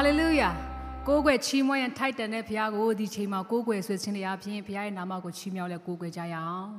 ဟာလေလုယာကိုးကွယ်ချီးမွမ်းရန်ထိုက်တန်တဲ့ဘုရားကိုဒီချိန်မှာကိုးကွယ်ဆွေးခြင်းတရားဖြင့်ဘုရားရဲ့နာမကိုချီးမြှောက်လဲကိုးကွယ်ကြရအောင်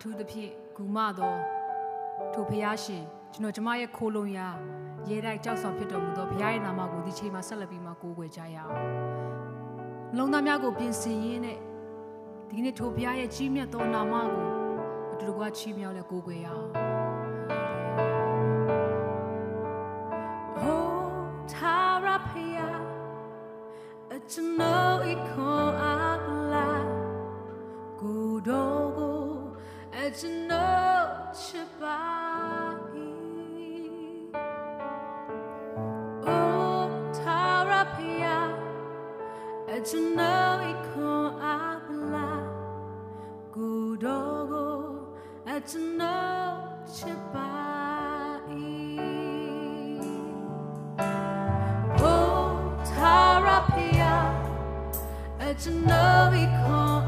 ထူးသဖြင့်ဂူမသောထိုဖရာရှင်ကျွန်တော်ကျမရဲ့ခိုးလုံရာရဲတိုက်ကြောက်ဆောင်ဖြစ်တော်မူသောဘုရားရဲ့နာမကိုဒီချိန်မှာဆက်လက်ပြီးမှကိုးကွယ်ကြရအောင်။လုံသားများကိုပြင်ဆင်ရင်းနဲ့ဒီနေ့ထိုဘုရားရဲ့ကြီးမြတ်သောနာမကိုအတူတကွချီးမြှောက်လက်ကိုးကွယ်ရအောင်။ to know it call out loud good old de noite vai. O Tarapia é de não e com a blá. Gudogo é de noite vai. O Tarapia é de não e com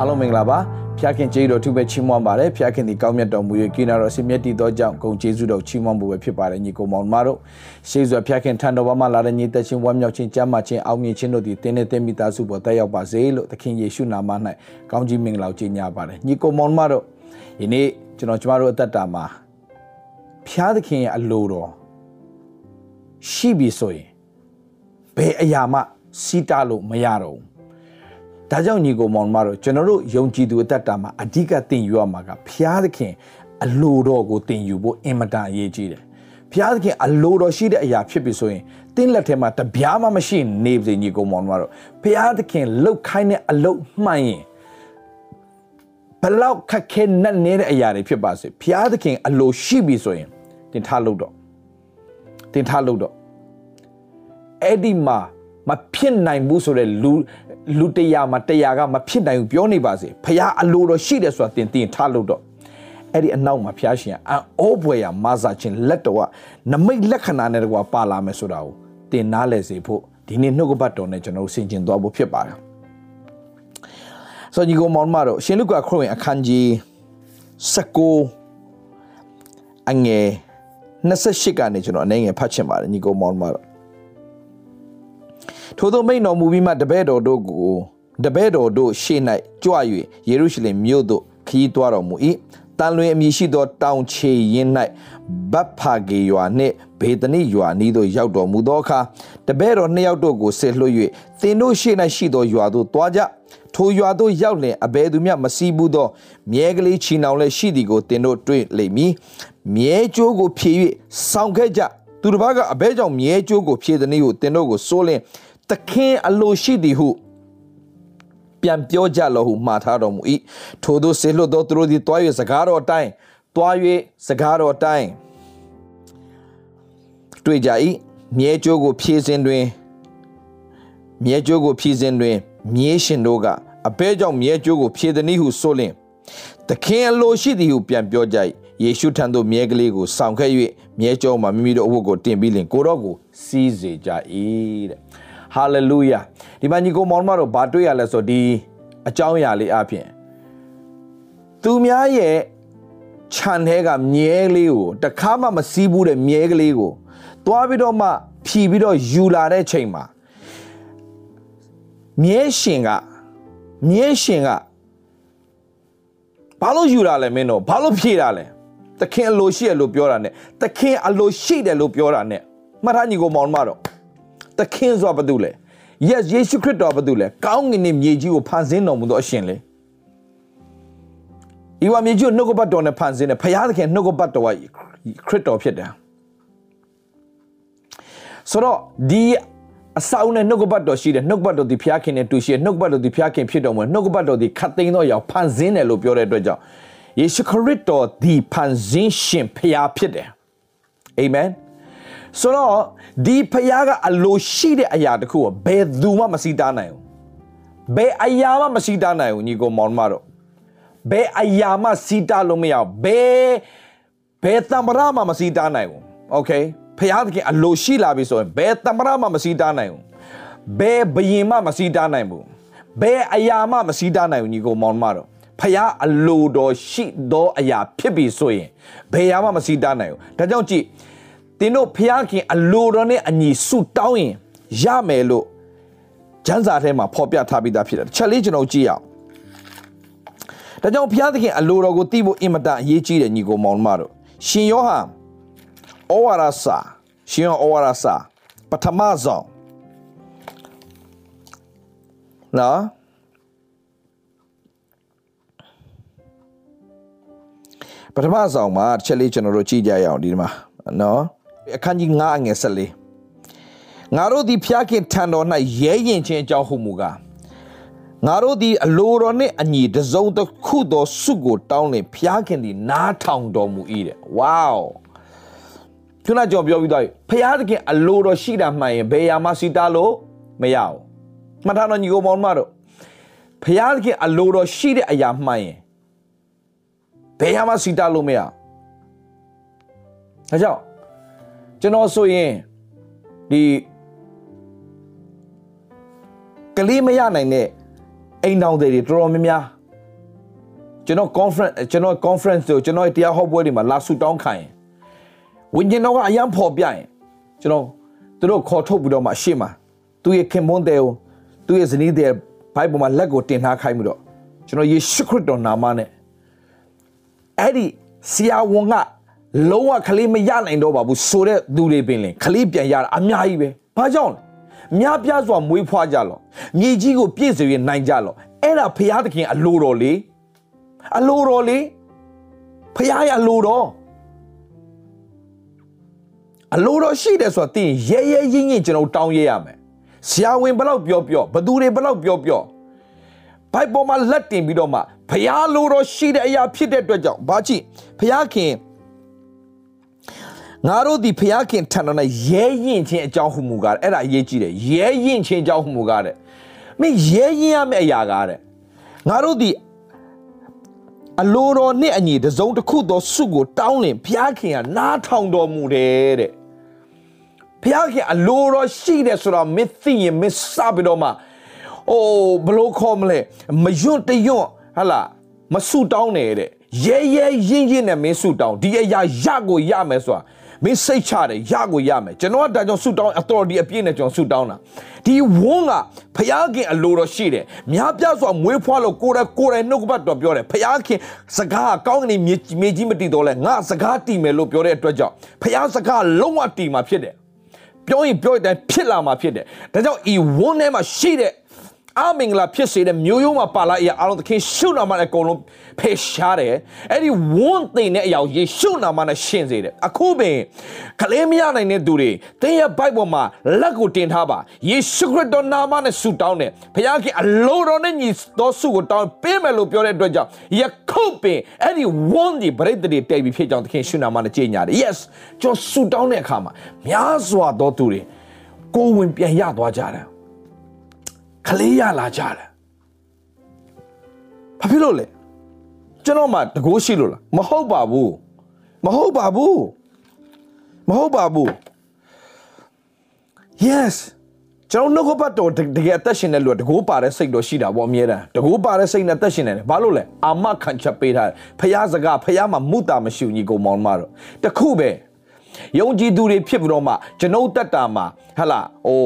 အားလုံးမင်္ဂလာပါဖျားခင်ကျေးဇူးတော်သူပဲချီးမွမ်းပါတယ်ဖျားခင်ဒီကောင်းမြတ်တော်မူ၍ကိနာတော်ဆင်မြတ်တည်သောကြောင့်ဂုံကျေးဇူးတော်ချီးမွမ်းဖို့ပဲဖြစ်ပါတယ်ညီကောင်မောင်မတို့ရှေးစွာဖျားခင်ထံတော်ဘာမှလာတဲ့ညီသက်ချင်းဝမ်းမြောက်ခြင်းကြမ်းမာခြင်းအောင်မြင်ခြင်းတို့သည်တင်းနဲ့တင်းမိသားစုပေါ်တက်ရောက်ပါစေလို့သခင်ယေရှုနာမ၌ကောင်းကြီးမင်္ဂလာကိုကြေညာပါတယ်ညီကောင်မောင်မတို့ယနေ့ကျွန်တော်ကျမတို့အသက်တာမှာဖျားသခင်ရဲ့အလိုတော်ရှိပြီဆိုရင်ဘယ်အရာမှစီးတားလို့မရတော့ဘူး ဒါကြောင့်ညီကိုမောင်မတို့ကျွန်တော်တို့ယုံကြည်သူအသက်တာမှာအဓိကသင်ယူရမှာကဘုရားသခင်အလိုတော်ကိုသင်ယူဖို့အင်မတန်အရေးကြီးတယ်ဘုရားသခင်အလိုတော်ရှိတဲ့အရာဖြစ်ပြီဆိုရင်တင်းလက်ထဲမှာတပြားမှမရှိနေပါစေညီကိုမောင်မတို့ဘုရားသခင်လှုပ်ခိုင်းတဲ့အလုပ်မှန်ရင်ဘလောက်ခက်ခဲနဲ့နေတဲ့အရာတွေဖြစ်ပါစေဘုရားသခင်အလိုရှိပြီဆိုရင်တင်ထားလို့တော့တင်ထားလို့တော့အဲ့ဒီမှာ မဖြစ်နိုင်ဘူးဆိုတဲ့လူလူတရားမှာတရားကမဖြစ်နိုင်ဘူးပြောနေပါစေဖះအလိုတော်ရှိတယ်ဆိုတာသင်သင်ထားလို့တော့အဲ့ဒီအနောက်မှာဖះရှင်အံ့ဩဖွယ်ရမာစာချင်းလက်တော်ကနမိတ်လက္ခဏာနဲ့တကွာပါလာမယ်ဆိုတာကိုသင်နားလဲစေဖို့ဒီနေ့နှုတ်ကပတ်တော်နဲ့ကျွန်တော်တို့ဆင်ခြင်သွားဖို့ဖြစ်ပါတယ်ဆိုညီကောင်မောင်မတို့ရှင်လုကာခရစ်ဝင်အခန်းကြီး19အငယ်28ကနေကျွန်တော်အနေငယ်ဖတ်ချင်ပါတယ်ညီကောင်မောင်မတို့ ထိုသောမိန်တော်မူပြီးမှတပည့်တော်တို့ကိုတပည့်တော်တို့ရှေ့၌ကြွ၍ယေရုရှလင်မြို့သို့ခရီးသွားတော်မူ၏တန်လွင်အမည်ရှိသောတောင်ချေရင်၌ဗတ်ဖာဂေရွာနှင့်ဘေသနိရွာနီးသို့ရောက်တော်မူသောအခါတပည့်တော်နှစ်ယောက်တို့ကိုဆစ်လွှတ်၍သင်တို့ရှေ့၌ရှိသောရွာသို့သွားကြထိုရွာသို့ရောက်လင်အဘယ်သူမျှမစီးဘူးသောမြဲကလေးချီနှောင်လည်းရှိသည်ကိုသင်တို့တွေ့လိမ့်မည်မြဲကြိုးကိုဖြည့်၍ဆောင်းခဲ့ကြသူတစ်ပါးကအဘဲကြောင့်မြဲကြိုးကိုဖြည့်သည်နည်းဟုတင်တို့ကိုစိုးလင်း သခင်အလိုရှိသည်ဟုပြန်ပြောကြလောဟုမှားထားတော်မူ၏ထို့သောဆေလွတ်သောသူတို့သည်တွား၍စကားတော်အတိုင်းတွား၍စကားတော်အတိုင်းတွေ့ကြ၏မြဲကြိုးကိုဖြည့်စဉ်တွင်မြဲကြိုးကိုဖြည့်စဉ်တွင် မြဲရှင်တို့ကအဘဲကြောင့်မြဲကြိုးကိုဖြည့်သည်နည်းဟုဆိုလျင်သခင်အလိုရှိသည်ဟုပြန်ပြောကြ၏ယေရှုထံသို့မြဲကလေးကိုဆောင်ခဲ့၍မြဲကြောမှာမိမိတို့အဝတ်ကိုတင်ပြီးလင်ကိုတော့ကိုစီးစေကြ၏တဲ့ ဟာလေလုယာဒီမှာညီကိုမောင်မတို့ဘာတွေ့ရလဲဆိုဒီအကြောင်းအရာလေးအပြင်သူများရဲ့ခြံထဲကမြဲလေးကိုတခါမှမစီးဘူးတဲ့မြဲကလေးကိုသွားပြီးတော့မှဖြီပြီးတော့ယူလာတဲ့ချိန်မှာမြဲရှင်ကမြဲရှင်ကဘာလို့ယူလာလဲမင်းတို့ဘာလို့ဖြေတာလဲသခင်အလိုရှိတယ်လို့ပြောတာ ਨੇ သခင်အလိုရှိတယ်လို့ပြောတာ ਨੇ မှတ်ထားညီကိုမောင်မတော် သခင်ဆိုတာဘာတူလဲ yes ယေရှုခရစ်တော်ဘာတူလဲကောင်းကင်နဲ့မြေကြီးကိုဖန်ဆင်းတော်မူသောအရှင်လေဤဝမြေကြီးကိုနှုတ်ကပတ်တော်နဲ့ဖန်ဆင်းတယ်ဖခင်သခင်နှုတ်ကပတ်တော်ကခရစ်တော်ဖြစ်တယ်ဆိုတော့ဒီအဆောင်းနဲ့နှုတ်ကပတ်တော်ရှိတယ်နှုတ်ကပတ်တော်ဒီဖျားခင်နဲ့တူရှိတယ်နှုတ်ကပတ်တော်ဒီဖျားခင်ဖြစ်တော်မူနှုတ်ကပတ်တော်ဒီခတ်သိမ်းသောအရာဖန်ဆင်းတယ်လို့ပြောတဲ့အတွက်ကြောင့်ယေရှုခရစ်တော်ဒီဖန်ဆင်းရှင်ဖျားဖြစ်တယ်အာမင် ဆိုတော့ဒီဖျားကအလိုရှိတဲ့အရာတခုကိုဘယ်သူမှမစီတားနိုင်ဘူးဘယ်အရာမှမစီတားနိုင်ဘူးညီကိုမောင်မတော်ဘယ်အရာမှစီတားလို့မရဘူးဘယ်ဘယ်တံပရာမှမစီတားနိုင်ဘူးโอเคဖျားသခင်အလိုရှိလာပြီဆိုရင်ဘယ်တမရမှမစီးတားနိုင်ဘူးဘယ်ဘယင်မှမစီးတားနိုင်ဘူးဘယ်အရာမှမစီးတားနိုင်ဘူးညီကိုမောင်မတော်ဖျားအလိုတော်ရှိသောအရာဖြစ်ပြီဆိုရင်ဘယ်အရာမှမစီးတားနိုင်ဘူးဒါကြောင့်ကြည့် တင်းတို့ဖျားခင်အလိုတော်နဲ့အညီဆုတောင်းရင်ရမယ်လို့ကျမ်းစာထဲမှာဖော်ပြထားပြီးသားဖြစ်တယ်ချက်လေးကျွန်တော်ကြည့်အောင်ဒါကြောင့်ဘုရားသခင်အလိုတော်ကိုသိဖို့အင်မတန်အရေးကြီးတယ်ညီကိုမောင်မတို့ရှင်ယောဟန်ဩဝါဒစာရှင်ဩဝါဒစာပထမဆုံးနော်ပထမဆုံးမှာတစ်ချက်လေးကျွန်တော်တို့ကြည့်ကြရအောင်ဒီမှာနော် အခန်းကြီး9အငယ်14ငါတို့ဒီဖျားခင်ထံတော်၌ရဲရင်ချင်းအကြောင်းဟုမူကားငါတို့ဒီအလိုတော်နှင့်အညီတစုံတစ်ခုသောစုကိုတောင်းလင်ဖျားခင်ဒီနားထောင်တော်မူ၏တဲ့ဝေါခုနကြောင်ပြောပြီးသားဖျားသခင်အလိုတော်ရှိတာမှန်ရင်ဘယ်ရာမှစီတာလို့မရဘူးမှတ်ထားတော့ညီကိုမောင်မတို့ဖျားသခင်အလိုတော်ရှိတဲ့အရာမှန်ရင်ဘယ်ရာမှစီတာလို့မရဒါကြောင့် ကျွန်တော်ဆိုရင်ဒီကလေးမရနိုင်တဲ့အိမ်တောင်တွေတော်တော်များများကျွန်တော် conference ကျွန်တော် conference တို့ကျွန်တော်တရားဟောပွဲတွေမှာလာဆူတောင်းခံရင်ဝိညာဉ်တော်ကအယံဖော်ပြရင်ကျွန်တော်သူတို့ခေါ်ထုတ်ပြီးတော့မှရှေ့မှာသူရဲ့ခင်မွန်းတဲ့ကိုသူရဲ့ဇနီးတဲ့ဘိုက်ပေါ်မှာလက်ကိုတင်ထားခိုင်းပြီးတော့ကျွန်တော်ယေရှုခရစ်တော်နာမနဲ့အဲ့ဒီဆရာဝန်က လုံးဝခလေးမရနိုင်တော့ပါဘူးဆိုတဲ့သူတွေပင်လင်ခလေးပြန်ရတာအများကြီးပဲဘာကြောင့်လဲများပြားစွာမွေးဖွားကြလောမြေကြီးကိုပြည့်စုံရနိုင်ကြလောအဲ့ဒါဖရာသခင်အလိုတော်လေအလိုတော်လေဖရာရအလိုတော်အလိုတော်ရှိတယ်ဆိုတာသိရင်ရဲရဲရင်းရင်းကျွန်တော်တောင်းရရမယ်ဆရာဝန်ဘလောက်ပြောပြောဘသူတွေဘလောက်ပြောပြောဘိုက်ပေါ်မှာလက်တင်ပြီးတော့မှဖရာလိုတော်ရှိတဲ့အရာဖြစ်တဲ့အတွက်ကြောင့်ဘာကြည့်ဖရာခင် ငါတို့ဒီဖျားခင်ထံတော်၌ရဲရင်ချင်းအကြောင်းဟုမူကားအဲ့ဒါအရေးကြီးတယ်ရဲရင်ချင်းအကြောင်းဟုမူကားတဲ့မင်းရဲရင်ရမယ့်အရာကားတဲ့ငါတို့ဒီအလိုတော်နဲ့အညီတစုံတစ်ခုသောစုကိုတောင်းလင်ဖျားခင်ကနားထောင်တော်မူတယ်တဲ့ဖျားခင်အလိုတော်ရှိတယ်ဆိုတော့မင်းသိရင်မင်းစပြီးတော့မှအိုးဘလို့ခေါ်မလဲမယွန့်တယွန့်ဟလာမဆူတောင်းနေတဲ့ရဲရဲရင်ရင်နဲ့မင်းဆူတောင်းဒီအရာရကိုရမယ်ဆိုတာ မင်းစိတ်ချတယ်ရကိုရမယ်ကျွန်တော်ကဒါကြောင့်ဆူတောင်း authority အပြည့်နဲ့ကျွန်တော်ဆူတောင်းတာဒီဝန်းကဖျားခင်အလိုတော်ရှိတယ်များပြစွာမွေးဖွားလို့ကိုယ်တိုင်ကိုယ်တိုင်နှုတ်ကပတ်တော်ပြောတယ်ဖျားခင်စကားကောင်းကင်မြေမြေကြီးမတည်တော့လဲငါစကားတည်မယ်လို့ပြောတဲ့အတွက်ကြောင့်ဖျားစကားလုံးဝတည်မှာဖြစ်တယ်ပြောရင်ပြောတဲ့အတိုင်းဖြစ်လာမှာဖြစ်တယ်ဒါကြောင့်ဤဝန်းထဲမှာရှိတဲ့ အမင်္ဂလာဖြစ်စေတဲ့မျိုးရိုးမှာပါလာအရာအလုံးသခင်ရှုနာမနဲ့အကုန်လုံးဖေရှားတယ်အဲ့ဒီဝန်းသိမ့်တဲ့အရာကိုယေရှုနာမနဲ့ရှင်းစေတယ်အခုပင်ကလေးမရနိုင်တဲ့သူတွေတင်းရဲ့ဘိုက်ပေါ်မှာလက်ကိုတင်ထားပါယေရှုခရစ်တော်နာမနဲ့ဆုတောင်းတယ်ဘုရားခင်အလိုတော်နဲ့ညီတော်ဆုကိုတောင်းပေးမယ်လို့ပြောတဲ့အတွက်ကြောင့်ယခုပင်အဲ့ဒီဝန်းဒီပရိသတ်တွေတိတ်ပြီးဖြစ်ကြောင်းသခင်ရှုနာမနဲ့ကြေညာတယ် yes ကျွန်တော်ဆုတောင်းတဲ့အခါမှာများစွာသောသူတွေကိုယ်ဝင်ပြန်ရသွားကြတယ် ကလေးရလာကြတယ်ဘာဖြစ်လို့လဲကျွန်တော်မှတကိုးရှိလို့လားမဟုတ်ပါဘူးမဟုတ်ပါဘူးမဟုတ်ပါဘူး yes ကျွန်တော်နှုတ်ကပတ်တော်တကယ်အသက်ရှင်တဲ့လူကတကိုးပါတဲ့စိတ်တော်ရှိတာပေါ့အမြဲတမ်းတကိုးပါတဲ့စိတ်နဲ့အသက်ရှင်နေတယ်ဘာလို့လဲအာမခံချက်ပေးထားတယ်ဖះစကားဖះမှာမုတာမရှိဘူးညီကောင်မောင်မတော်တခုပဲယုံကြည်သူတွေဖြစ်ပြီးတော့မှကျွန်ုပ်တက်တာမှာဟလာဟို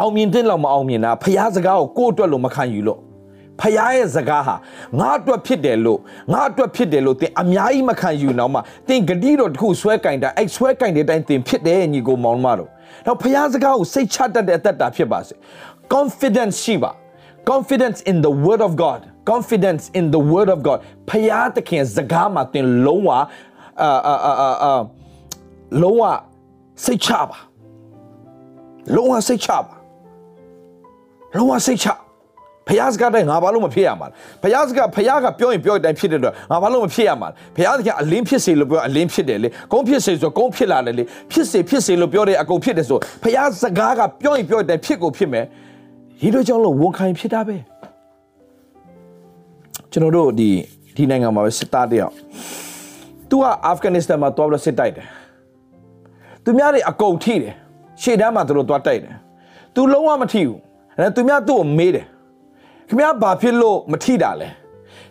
အောင်မြင်တဲ့လောက်မအောင်မြင်တာဖះစကားကိုကိုယ့်အတွက်လို့မခံယူလို့ဖះရဲ့စကားဟာငါအတွက်ဖြစ်တယ်လို့ငါအတွက်ဖြစ်တယ်လို့သင်အများကြီးမခံယူတော့မှသင်ဂတိတော်တစ်ခုဆွဲကင်တာအဲ့ဆွဲကင်တဲ့အတိုင်းသင်ဖြစ်တယ်ညီကိုမောင်မတော်တော့ဖះစကားကိုစိတ်ချတတ်တဲ့အသက်တာဖြစ်ပါစေ confidence ရှိပါ confidence in the word of god confidence in the word of god ဖះသခင်စကားမှာသင်လုံးဝအာအာအာအာလုံးဝစိတ်ချပါလုံးဝစိတ်ချပါ လုံးဝစိတ်ချဖျားစကားတဲ့ငါဘာလို့မဖြစ်ရမှာလဲဖျားစကားဖျားကပြောရင်ပြောတဲ့အတိုင်းဖြစ်တဲ့အတွက်ငါဘာလို့မဖြစ်ရမှာလဲဖျားစကားအလင်းဖြစ်စေလို့ပြောအလင်းဖြစ်တယ်လေကုန်းဖြစ်စေဆိုကုန်းဖြစ်လာတယ်လေဖြစ်စေဖြစ်စေလို့ပြောတဲ့အကုန်ဖြစ်တယ်ဆိုဖျားစကားကပြောရင်ပြောတဲ့အတိုင်းဖြစ်ကိုဖြစ်မယ်ဒီလိုကြောင့်လို့ဝန်ခံဖြစ်တာပဲကျွန်တော်တို့ဒီဒီနိုင်ငံမှာပဲစစ်သားတယောက်သူကအာဖဂန်နစ္စတန်မှာတွားပြီးစစ်တိုက်တယ်သူများတွေအကုန်ထိတယ်ရှေ့တန်းမှာသူတို့တွားတိုက်တယ်သူလုံးဝမထိဘူး အဲသူများသူ့ကိုမေးတယ်ခင်ဗျားဘာဖြစ်လို့မထိတာလဲ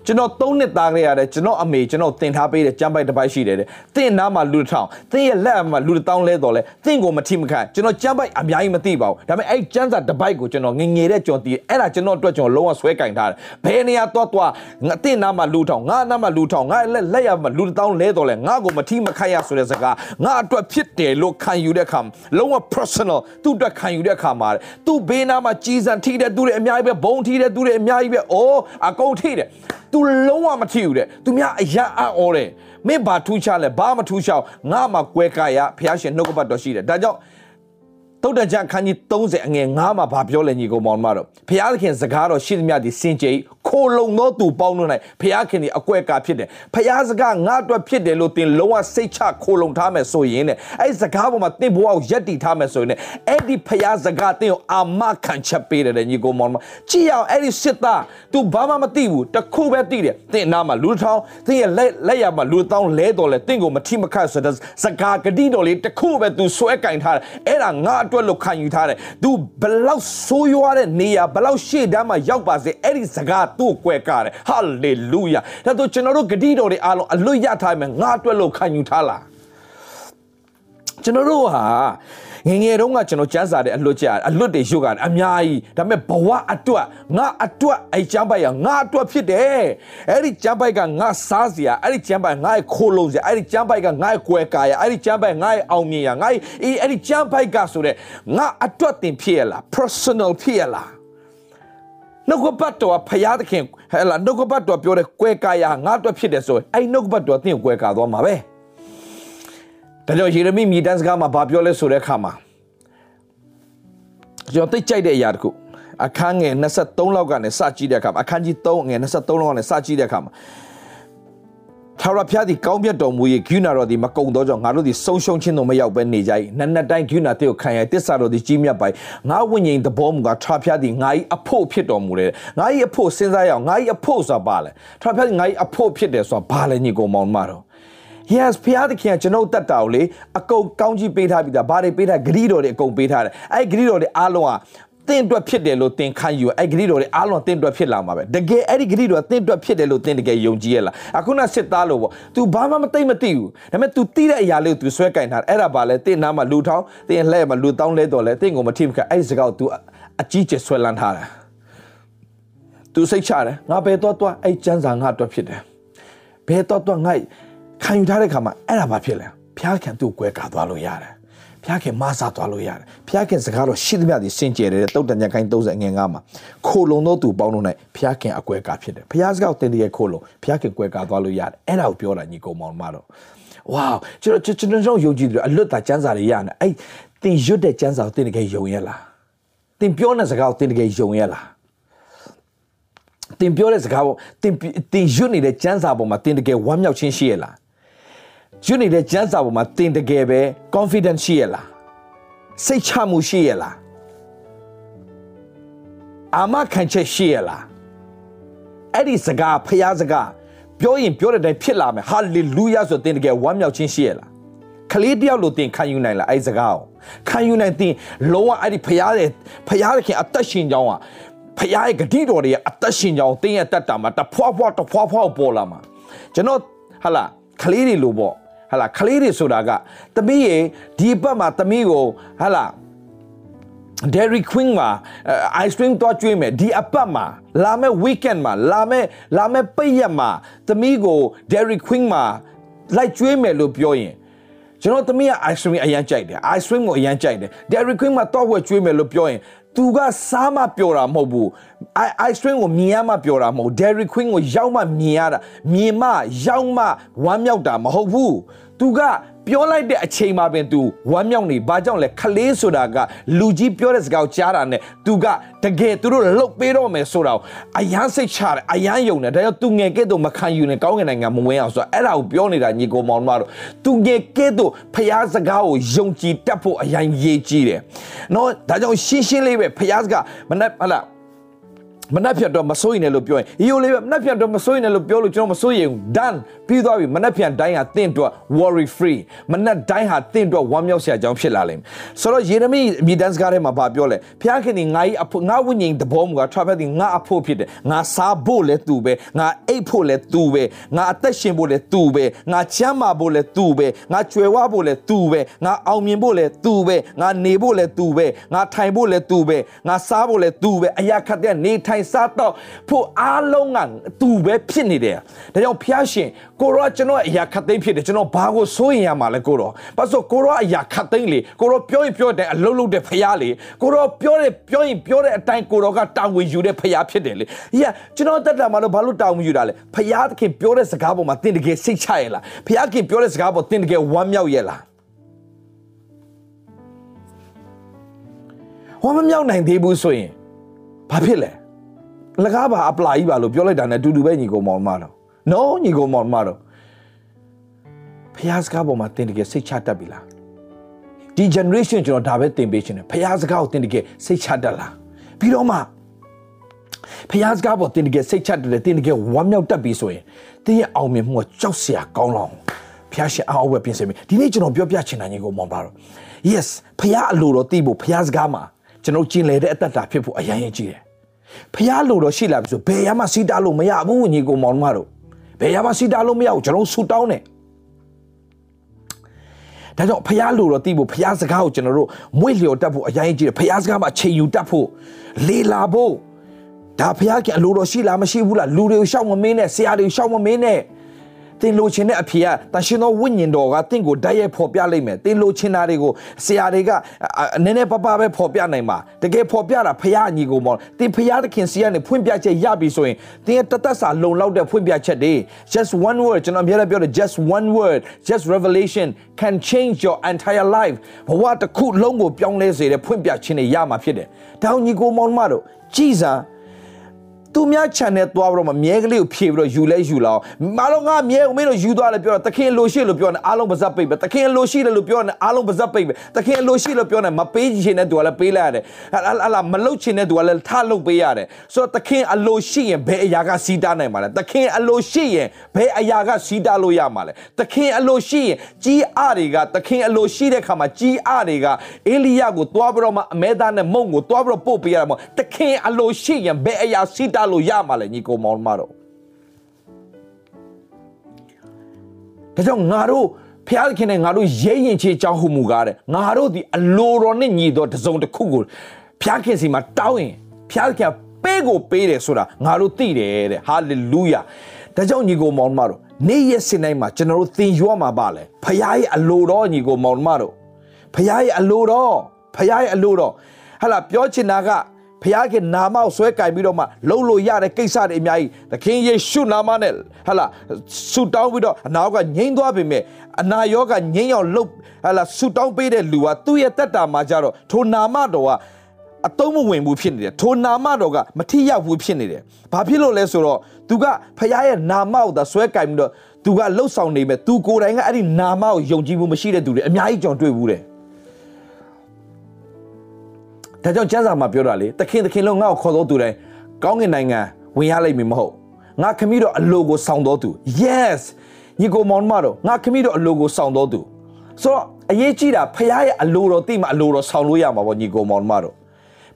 ကျွန်တော်၃နှစ်သားခဲ့ရတယ်ကျွန်တော်အမေကျွန်တော်တင်ထားပေးတဲ့ကြမ်းပိုက်တစ်ပိုက်ရှိတယ်တဲ့။တင့်နားမှာလူတစ်ထောင်တင့်ရဲ့လက်မှာလူတစ်တောင်းလဲတော်လဲတင့်ကိုမထိမခံကျွန်တော်ကြမ်းပိုက်အများကြီးမသိပါဘူး။ဒါပေမဲ့အဲ့ကျန်းစာတစ်ပိုက်ကိုကျွန်တော်ငငယ်တဲ့ကြော်တီးအဲ့ဒါကျွန်တော်အတွက်ကျွန်တော်လုံးဝဆွဲကင်ထားတယ်။ဘယ်နေရာတော့တော့ငါတင့်နားမှာလူထောင်ငါနားမှာလူထောင်ငါလက်လက်ရမှာလူတစ်တောင်းလဲတော်လဲငါကိုမထိမခံရဆိုတဲ့စကားငါအတွက်ဖြစ်တယ်လို့ခံယူတဲ့အခါလုံးဝ personal သူ့အတွက်ခံယူတဲ့အခါမှာသူ့ဘေးနားမှာကြီးစံထိတဲ့သူတွေအများကြီးပဲဘုံထိတဲ့သူတွေအများကြီးပဲအိုးအကုန်ထိတယ် तू လုံးဝမထီဘူးတဲ့သူများအရာအံ့ဩတယ်မင်းဘာထူးခြားလဲဘာမထူးခြားငါမှကွဲကာရဖះရှင်နှုတ်ကပတ်တော်ရှိတယ်ဒါကြောင့် တုတ်တန်ချအခန်းကြီး30အငယ်9မှာဘာပြောလဲညီကောင်မောင်မတော်ဖះသခင်စကားတော်ရှိသမျှဒီစင်ကြိခိုလုံသောသူပေါင်းတို့၌ဖះခင်ဒီအကွဲကာဖြစ်တယ်ဖះစကားငါအတွက်ဖြစ်တယ်လို့သင်လုံးဝစိတ်ချခိုလုံထားမယ်ဆိုရင်တဲ့အဲ့စကားပေါ်မှာသင်ဘဝကိုယက်တည်ထားမယ်ဆိုရင်အဲ့ဒီဖះစကားသင်ကိုအာမခံချက်ပေးတယ်ညီကောင်မောင်မကြည့်အောင်အဲ့ဒီစစ်သား तू ဘာမှမသိဘူးတခုပဲသိတယ်သင်နာမှာလူထောင်သင်ရဲ့လက်လက်ရမှာလူတောင်းလဲတော်လဲသင်ကိုမထိမခတ်ဆိုတဲ့စကားဂတိတော်လေးတခုပဲ तू ဆွဲကင်ထားတယ်အဲ့ဒါငါအတွက်လို့ခံယူထားတယ် तू ဘလောက်ဆိုးရွားတဲ့နေရာဘလောက်ရှေ့တန်းမှာရောက်ပါစေအဲ့ဒီစကားသူ့ကိုကွဲကားတယ်ဟာလေလုယာဒါဆိုကျွန်တော်တို့ဂတိတော်တွေအားလုံးအလွတ်ရထားမယ်ငါအတွက်လို့ခံယူထားလားကျွန်တော်တို့ဟာ ငငယ်တုန်းကကျွန်တော်စမ်းစာတဲ့အလွတ်ကြအလွတ်တွေရုပ်ကအများကြီးဒါပေမဲ့ဘဝအတွက်ငါအတွက်အဲ့ကျမ်းပိုက်ကငါအတွက်ဖြစ်တယ်အဲ့ဒီကျမ်းပိုက်ကငါစားစရာအဲ့ဒီကျမ်းပိုက်ငါ့ရဲ့ခိုးလုံးစရာအဲ့ဒီကျမ်းပိုက်ကငါ့ရဲ့ကွယ်ကာရအဲ့ဒီကျမ်းပိုက်ငါ့ရဲ့အောင်မြင်ရငါ့ရဲ့အေးအဲ့ဒီကျမ်းပိုက်ကဆိုတဲ့ငါအတွက်တင်ဖြစ်ရလား personal ဖြစ်ရလားနှုတ်ကပတ်တော်ဖရာသခင်ဟဲ့လားနှုတ်ကပတ်တော်ပြောတဲ့ကွယ်ကာရငါအတွက်ဖြစ်တယ်ဆိုရင်အဲ့နှုတ်ကပတ်တော်သင်ကိုကွယ်ကာသွားမှာပဲ ဒါကြောင့်ယေရမိမိတန်းစကားမှာဘာပြောလဲဆိုတဲ့အခါမှာကျွန်တော်သိကြိုက်တဲ့အရာတခုအခန်းငယ်23လောက်ကနေစကြည့်တဲ့အခါမှာအခန်းကြီး3ငယ်23လောက်ကနေစကြည့်တဲ့အခါမှာထာဝရဘုရားသည်ကောင်းမြတ်တော်မူ၏ဂိူနာတော်သည်မကုံသောကြောင့်ငါတို့သည်ဆုံးရှုံးခြင်းသို့မရောက်ဘဲနေကြ၏နက်နက်တိုင်းဂိူနာတဲ့ကိုခံရတစ္ဆာတော်သည်ကြီးမြတ်ပိုင်ငါဝိညာဉ်သဘောမူကားထာဝရဘုရားသည်ငါ၏အဖို့ဖြစ်တော်မူတယ်ငါ၏အဖို့စဉ်းစားရအောင်ငါ၏အဖို့ဆိုတာဘာလဲထာဝရဘုရားသည်ငါ၏အဖို့ဖြစ်တယ်ဆိုတာဘာလဲညီကောင်မောင်မတော် yes ဖျားသခင်ကကျွန်တော်တက်တာကိုလေအကုန်ကောင်းကြီးပေးထားပြီးသားဘာတွေပေးထားဂရီတော်တွေအကုန်ပေးထားတယ်အဲ့ဂရီတော်တွေအားလုံးကတင့်အတွက်ဖြစ်တယ်လို့သင်ခံယူအဲ့ဂရီတော်တွေအားလုံးတင့်အတွက်ဖြစ်လာမှာပဲတကယ်အဲ့ဒီဂရီတော်တင့်အတွက်ဖြစ်တယ်လို့သင်တကယ်ယုံကြည်ရလားအခုနစစ်သားလို့ပေါ့ तू ဘာမှမသိမသိဘူးဒါပေမဲ့ तू သိတဲ့အရာလေးကို तू ဆွဲကင်ထားတယ်အဲ့ဒါဘာလဲတင့်နားမှာလူထောင်းတင့်လှဲ့မှာလူတောင်းလဲတော်လဲတင့်ကိုမထိမခတ်အဲ့ဒီစကားကို तू အကြီးကျယ်ဆွဲလန်းထားတယ် तू စိတ်ချတယ်ငါဘယ်တော့တော့အဲ့ကျန်းစာငါအတွက်ဖြစ်တယ်ဘယ်တော့တော့ငါ ခံယူထားတဲ့ခါမှာအဲ့ဒါဘာဖြစ်လဲဖျားခံသူ့ကိုကွဲကာသွားလို့ရတယ်ဖဖျားခင်မဆာသွားလို့ရတယ်ဖျားခင်စကားတော့ရှိသမျှဒီစင်ကြယ်တယ်တုတ်တန်ညကိုင်း30ငယ်9မှာခိုလုံသောသူပေါင်းလို့၌ဖျားခင်အကွဲကားဖြစ်တယ်ဖျားစကားကိုတင်တကယ်ခိုလုံဖျားခင်ကွဲကားသွားလို့ရတယ်အဲ့ဒါကိုပြောတာညီကောင်မောင်မတော့ဝါကျွန်တော်ကျွန်တော်ယုံကြည်တယ်အလွတ်တာစံစာတွေရနေအဲ့တင်ရွတ်တဲ့စံစာကိုတင်တကယ်ယုံရလားတင်ပြောတဲ့စကားကိုတင်တကယ်ယုံရလားတင်ပြောတဲ့စကားပေါ်တင်တင်ရွတ်နေတဲ့စံစာပေါ်မှာတင်တကယ်ဝမ်းမြောက်ခြင်းရှိရလား ရွတ်နေတဲ့စံစာပေါ်မှာတင်တကယ်ပဲ confidence ရှိရလားစိတ်ချမှုရှိရလားအာမခံချက်ရှိရလားအဲ့ဒီစကားဖျားစကားပြောရင်ပြောတဲ့အတိုင်းဖြစ်လာမယ်ဟာလေလုယာဆိုတင်တကယ်ဝမ်းမြောက်ခြင်းရှိရလားကလေးတယောက်လိုတင်ခံယူနိုင်လားအဲ့ဒီစကားကိုခံယူနိုင်တင်လုံးဝအဲ့ဒီဖျားတဲ့ဖျားတဲ့ခင်အသက်ရှင်ကြောင်းอ่ะဖျားရဲ့ဂတိတော်တွေအသက်ရှင်ကြောင်းတင်းရဲ့တက်တာမှာတဖွာဖွာတဖွာဖွာပေါ်လာမှာကျွန်တော်ဟာလာကလေးတွေလိုပေါ့ ဟာလာကလေးတွေဆိုတာကသမီးရေဒီဘက်မှာသမီးကိုဟာလာ Dairy Queen မှာ ice cream တော့ကျွေးမယ်ဒီအပတ်မှာလာမယ့် weekend မှာလာမယ့်လာမယ့်ပိတ်ရက်မှာသမီးကို Dairy Queen မှာလိုက်ကျွေးမယ်လို့ပြောရင်ကျွန်တော်သမီးက ice cream အရန်ကြိုက်တယ် ice cream ကိုအရန်ကြိုက်တယ် Dairy Queen မှာတော့ဝယ်ကျွေးမယ်လို့ပြောရင် သူကစားမပြောတာမဟုတ်ဘူး ice cream ကိုမြင်ရမှပြောတာမဟုတ် Dairy Queen ကိုရောက်မှမြင်ရတာမြင်မှရောက်မှဝမ်းမြောက်တာမဟုတ်ဘူး သူကပြောလိုက်တဲ့အချိန်မှာပင် तू ဝမ်းမြောက်နေဘာကြောင့်လဲခလေးဆိုတာကလူကြီးပြောတဲ့စကားကိုကြားတာနဲ့ तू ကတကယ်သူတို့လှုပ်ပေးတော့မယ်ဆိုတာကိုအယမ်းစိတ်ချတယ်အယမ်းယုံတယ်ဒါကြောင့် तू ငယ်ကဲ့သို့မခံယူနဲ့ကောင်းကင်နိုင်ငံမဝင်အောင်ဆိုတာအဲ့ဒါကိုပြောနေတာညီကောင်မောင်တို့ तू ငယ်ကဲ့သို့ဖျားစကားကိုယုံကြည်တတ်ဖို့အယမ်းရေးကြီးတယ်နော်ဒါကြောင့်ရှင်းရှင်းလေးပဲဖျားစကားမနဲ့ဟလာ မနှက်ဖြတ်တော့မစိုးရင်လည်းလို့ပြောရင်ရီယိုလေးပဲမနှက်ဖြတ်တော့မစိုးရင်လည်းလို့ပြောလို့ကျွန်တော်မစိုးရင် done ပြီးသွားပြီမနှက်ဖြတ်တိုင်းဟာတင့်အတွက် worry free မနှက်တိုင်းဟာတင့်အတွက်ဝမ်းမြောက်စရာအကြောင်းဖြစ်လာလိမ့်မယ်ဆိုတော့ယေရမိမြေတန်းစကားထဲမှာဗာပြောလဲဖျားခင်ဒီငါကြီးအဖို့ငါဝိညာဉ်တဘောမူက travel ဒီငါအဖို့ဖြစ်တယ်ငါစားဖို့လဲသူပဲငါအိတ်ဖို့လဲသူပဲငါအသက်ရှင်ဖို့လဲသူပဲငါချမ်းမာဖို့လဲသူပဲငါကြွယ်ဝဖို့လဲသူပဲငါအောင်မြင်ဖို့လဲသူပဲငါနေဖို့လဲသူပဲငါထိုင်ဖို့လဲသူပဲငါစားဖို့လဲသူပဲအရာခတ်တဲ့နေထိုင်စားတော့ဖို့အားလုံးကသူပဲဖြစ်နေတယ်ဒါကြောင့်ဖျားရှင်ကိုရောကျွန်တော်အရာခတ်သိမ်းဖြစ်တယ်ကျွန်တော်ဘာကိုစိုးရင်ရမှာလဲကိုရောဘာလို့ကိုရောအရာခတ်သိမ်းလေကိုရောပြောရင်ပြောတဲ့အလုံးလုံးတဲ့ဖျားလေကိုရောပြောတဲ့ပြောရင်ပြောတဲ့အတိုင်းကိုရောကတာဝန်ယူတဲ့ဖျားဖြစ်တယ်လေ။ဟာကျွန်တော်တက်တာမှတော့ဘာလို့တာဝန်ယူတာလဲ။ဖျားသခင်ပြောတဲ့စကားပေါ်မှာတင်တကယ်စိတ်ချရဲ့လား။ဖျားခင်ပြောတဲ့စကားပေါ်တင်တကယ်ဝမ်းမြောက်ရဲ့လား။ဝမ်းမမြောက်နိုင်သေးဘူးဆိုရင်ဘာဖြစ်လဲ။ လကားပါအပလာကြီးပါလို့ပြောလိုက်တာနဲ့အတူတူပဲညီကောင်မောင်မတော်။ No ညီကောင်မောင်မတော်။ဖျားစကားပေါ်မှာတင်တကယ်စိတ်ချတတ်ပြီလား။ဒီ generation ကျွန်တော်ဒါပဲသင်ပေးခြင်းတယ်ဖះစကားကိုသင်တကယ်စိတ်ချတတ်လားပြီးတော့မှဖះစကားပေါ်သင်တကယ်စိတ်ချတတ်တယ်သင်တကယ်ဝမ်းမြောက်တတ်ပြီဆိုရင်သင်ရဲ့အောင်မြင်မှုကကြောက်စရာကောင်းလောင်ဖះရှင်အားအဝယ်ပြင်ဆင်ပြီဒီနေ့ကျွန်တော်ပြောပြချင်တာညီကိုမောင်ပါတော့ yes ဖះအလိုတော်သိဖို့ဖះစကားမှာကျွန်တော်ကျင်လေတဲ့အတ္တတာဖြစ်ဖို့အရင်ရင်ကြည့်တယ် ဖះလိုတော်ရှိလာပြီဆိုဘယ်ရမှစီးတားလို့မရဘူးညီကိုမောင်မတို့ဘယ်ရမှစီးတားလို့မရဘူးကျွန်တော်ဆူတောင်းတယ်ဒါကြောင့်ဖះလိုတော့သိဖို့ဖះစကားကိုကျွန်တော်တို့မွေ့လျော်တတ်ဖို့အရင်ကြီးတယ်ဖះစကားမှာချိန်ယူတတ်ဖို့လေလာဖို့ဒါဖះကအလိုတော်ရှိလားမရှိဘူးလားလူတွေကိုရှောက်မမင်းနဲ့ဆရာတွေကိုရှောက်မမင်းနဲ့ တင်လိုချင်တဲ့အဖေကတန်ရှင်သောဝိညာဉ်တော်ကတင့်ကိုဓာတ်ရိုက်ဖော်ပြလိုက်မယ်တင်လိုချင်တာတွေကိုဆရာတွေကနည်းနည်းပပပဲဖော်ပြနိုင်မှာတကယ်ဖော်ပြတာဖះညီကိုမော်တင်ဖះသခင်စီကနေဖွင့်ပြချက်ရပြီဆိုရင်တင်ရဲ့တသက်စာလုံလောက်တဲ့ဖွင့်ပြချက်တွေ just one word ကျွန်တော်အများကြီးပြောတယ် just one word just revelation can change your entire life ဘဝတစ်ခုလုံးကိုပြောင်းလဲစေတဲ့ဖွင့်ပြခြင်းတွေရမှာဖြစ်တယ်တောင်ညီကိုမောင်မတို့ကြည်စား သူများ channel သွားပြီးတော့မြဲကလေးကိုဖြည့်ပြီးတော့ယူလဲယူလာအောင်မလို့ငါမြဲကိုမင်းတို့ယူသွားလဲပြောတော့တခင်လိုရှိလို့ပြောနေအားလုံးပါဇက်ပိတ်ပဲတခင်လိုရှိတယ်လို့ပြောနေအားလုံးပါဇက်ပိတ်ပဲတခင်လိုရှိလို့ပြောနေမပေးချင်တဲ့သူကလည်းပေးလိုက်ရတယ်ဟာလာမလုတ်ချင်တဲ့သူကလည်းထလုတ်ပေးရတယ်ဆိုတော့တခင်အလိုရှိရင်ဘယ်အရာကစီးတားနိုင်မှာလဲတခင်အလိုရှိရင်ဘယ်အရာကစီးတားလို့ရမှာလဲတခင်အလိုရှိရင်ကြီးအတွေကတခင်အလိုရှိတဲ့ခါမှာကြီးအတွေကအေလိယကိုသွားပြီးတော့မှအမဲသားနဲ့မုံကိုသွားပြီးတော့ပို့ပေးရမှာတခင်အလိုရှိရင်ဘယ်အရာစီးတားလို့ရမှာလဲညီကောင်မောင်မတော်ဒါကြောင့်ငါတို့ဖျားခင်နဲ့ငါတို့ရဲရင်ချေကြောင်းဟုမူကားတဲ့ငါတို့ဒီအလိုတော်နဲ့ညီတော်တစုံတစ်ခုကိုဖျားခင်စီမှာတောင်းရင်ဖျားခင်ပေးကိုပေးတယ်ဆိုတာငါတို့သိတယ်တဲ့ဟာလေလုယာဒါကြောင့်ညီကိုမောင်မတော်နေ့ရက်စင်တိုင်းမှာကျွန်တော်တို့သင်ယူရမှာပါလေဖျားရဲ့အလိုတော်ညီကိုမောင်မတော်ဖဖခင်ရဲ့အလိုတော်ဖခင်ရဲ့အလိုတော်ဟာလာပြောချင်တာက ဖခင်ကနာမကိုဆွဲကင်ပြီးတော့မှလှုပ်လို့ရတဲ့ကိစ္စတွေအများကြီးသခင်ယေရှုနာမနဲ့ဟာလာဆူတောင်းပြီးတော့အနာကငြိမ်းသွားပြီမဲ့အနာရောဂါငြိမ်းအောင်လှုပ်ဟာလာဆူတောင်းပေးတဲ့လူကသူ့ရဲ့တက်တာမှာကြတော့ထိုနာမတော်ကအတုံးမဝင်ဘူးဖြစ်နေတယ်ထိုနာမတော်ကမထိရောက်ဘူးဖြစ်နေတယ်ဘာဖြစ်လို့လဲဆိုတော့သူကဖခင်ရဲ့နာမကိုသာဆွဲကင်ပြီးတော့သူကလှုပ်ဆောင်နေမဲ့သူကိုယ်တိုင်ကအဲ့ဒီနာမကိုယုံကြည်မှုမရှိတဲ့သူတွေအများကြီးကြောင်တွေ့ဘူးတဲ့ ဒါကြောင့်ကျမ်းစာမှာပြောတာလေသခင်သခင်လုံးငါ့ကိုခေါ်တော်သူတိုင်းကောင်းကင်နိုင်ငံဝင်ရလိမ့်မည်မဟုတ်ငါခမီးတော့အလိုကိုဆောင်တော်သူ yes ညီကိုမောင်မတော်ငါခမီးတော့အလိုကိုဆောင်တော်သူဆိုတော့အရေးကြီးတာဖခင်ရဲ့အလိုတော်သိမှအလိုတော်ဆောင်လို့ရမှာပေါ့ညီကိုမောင်မတော်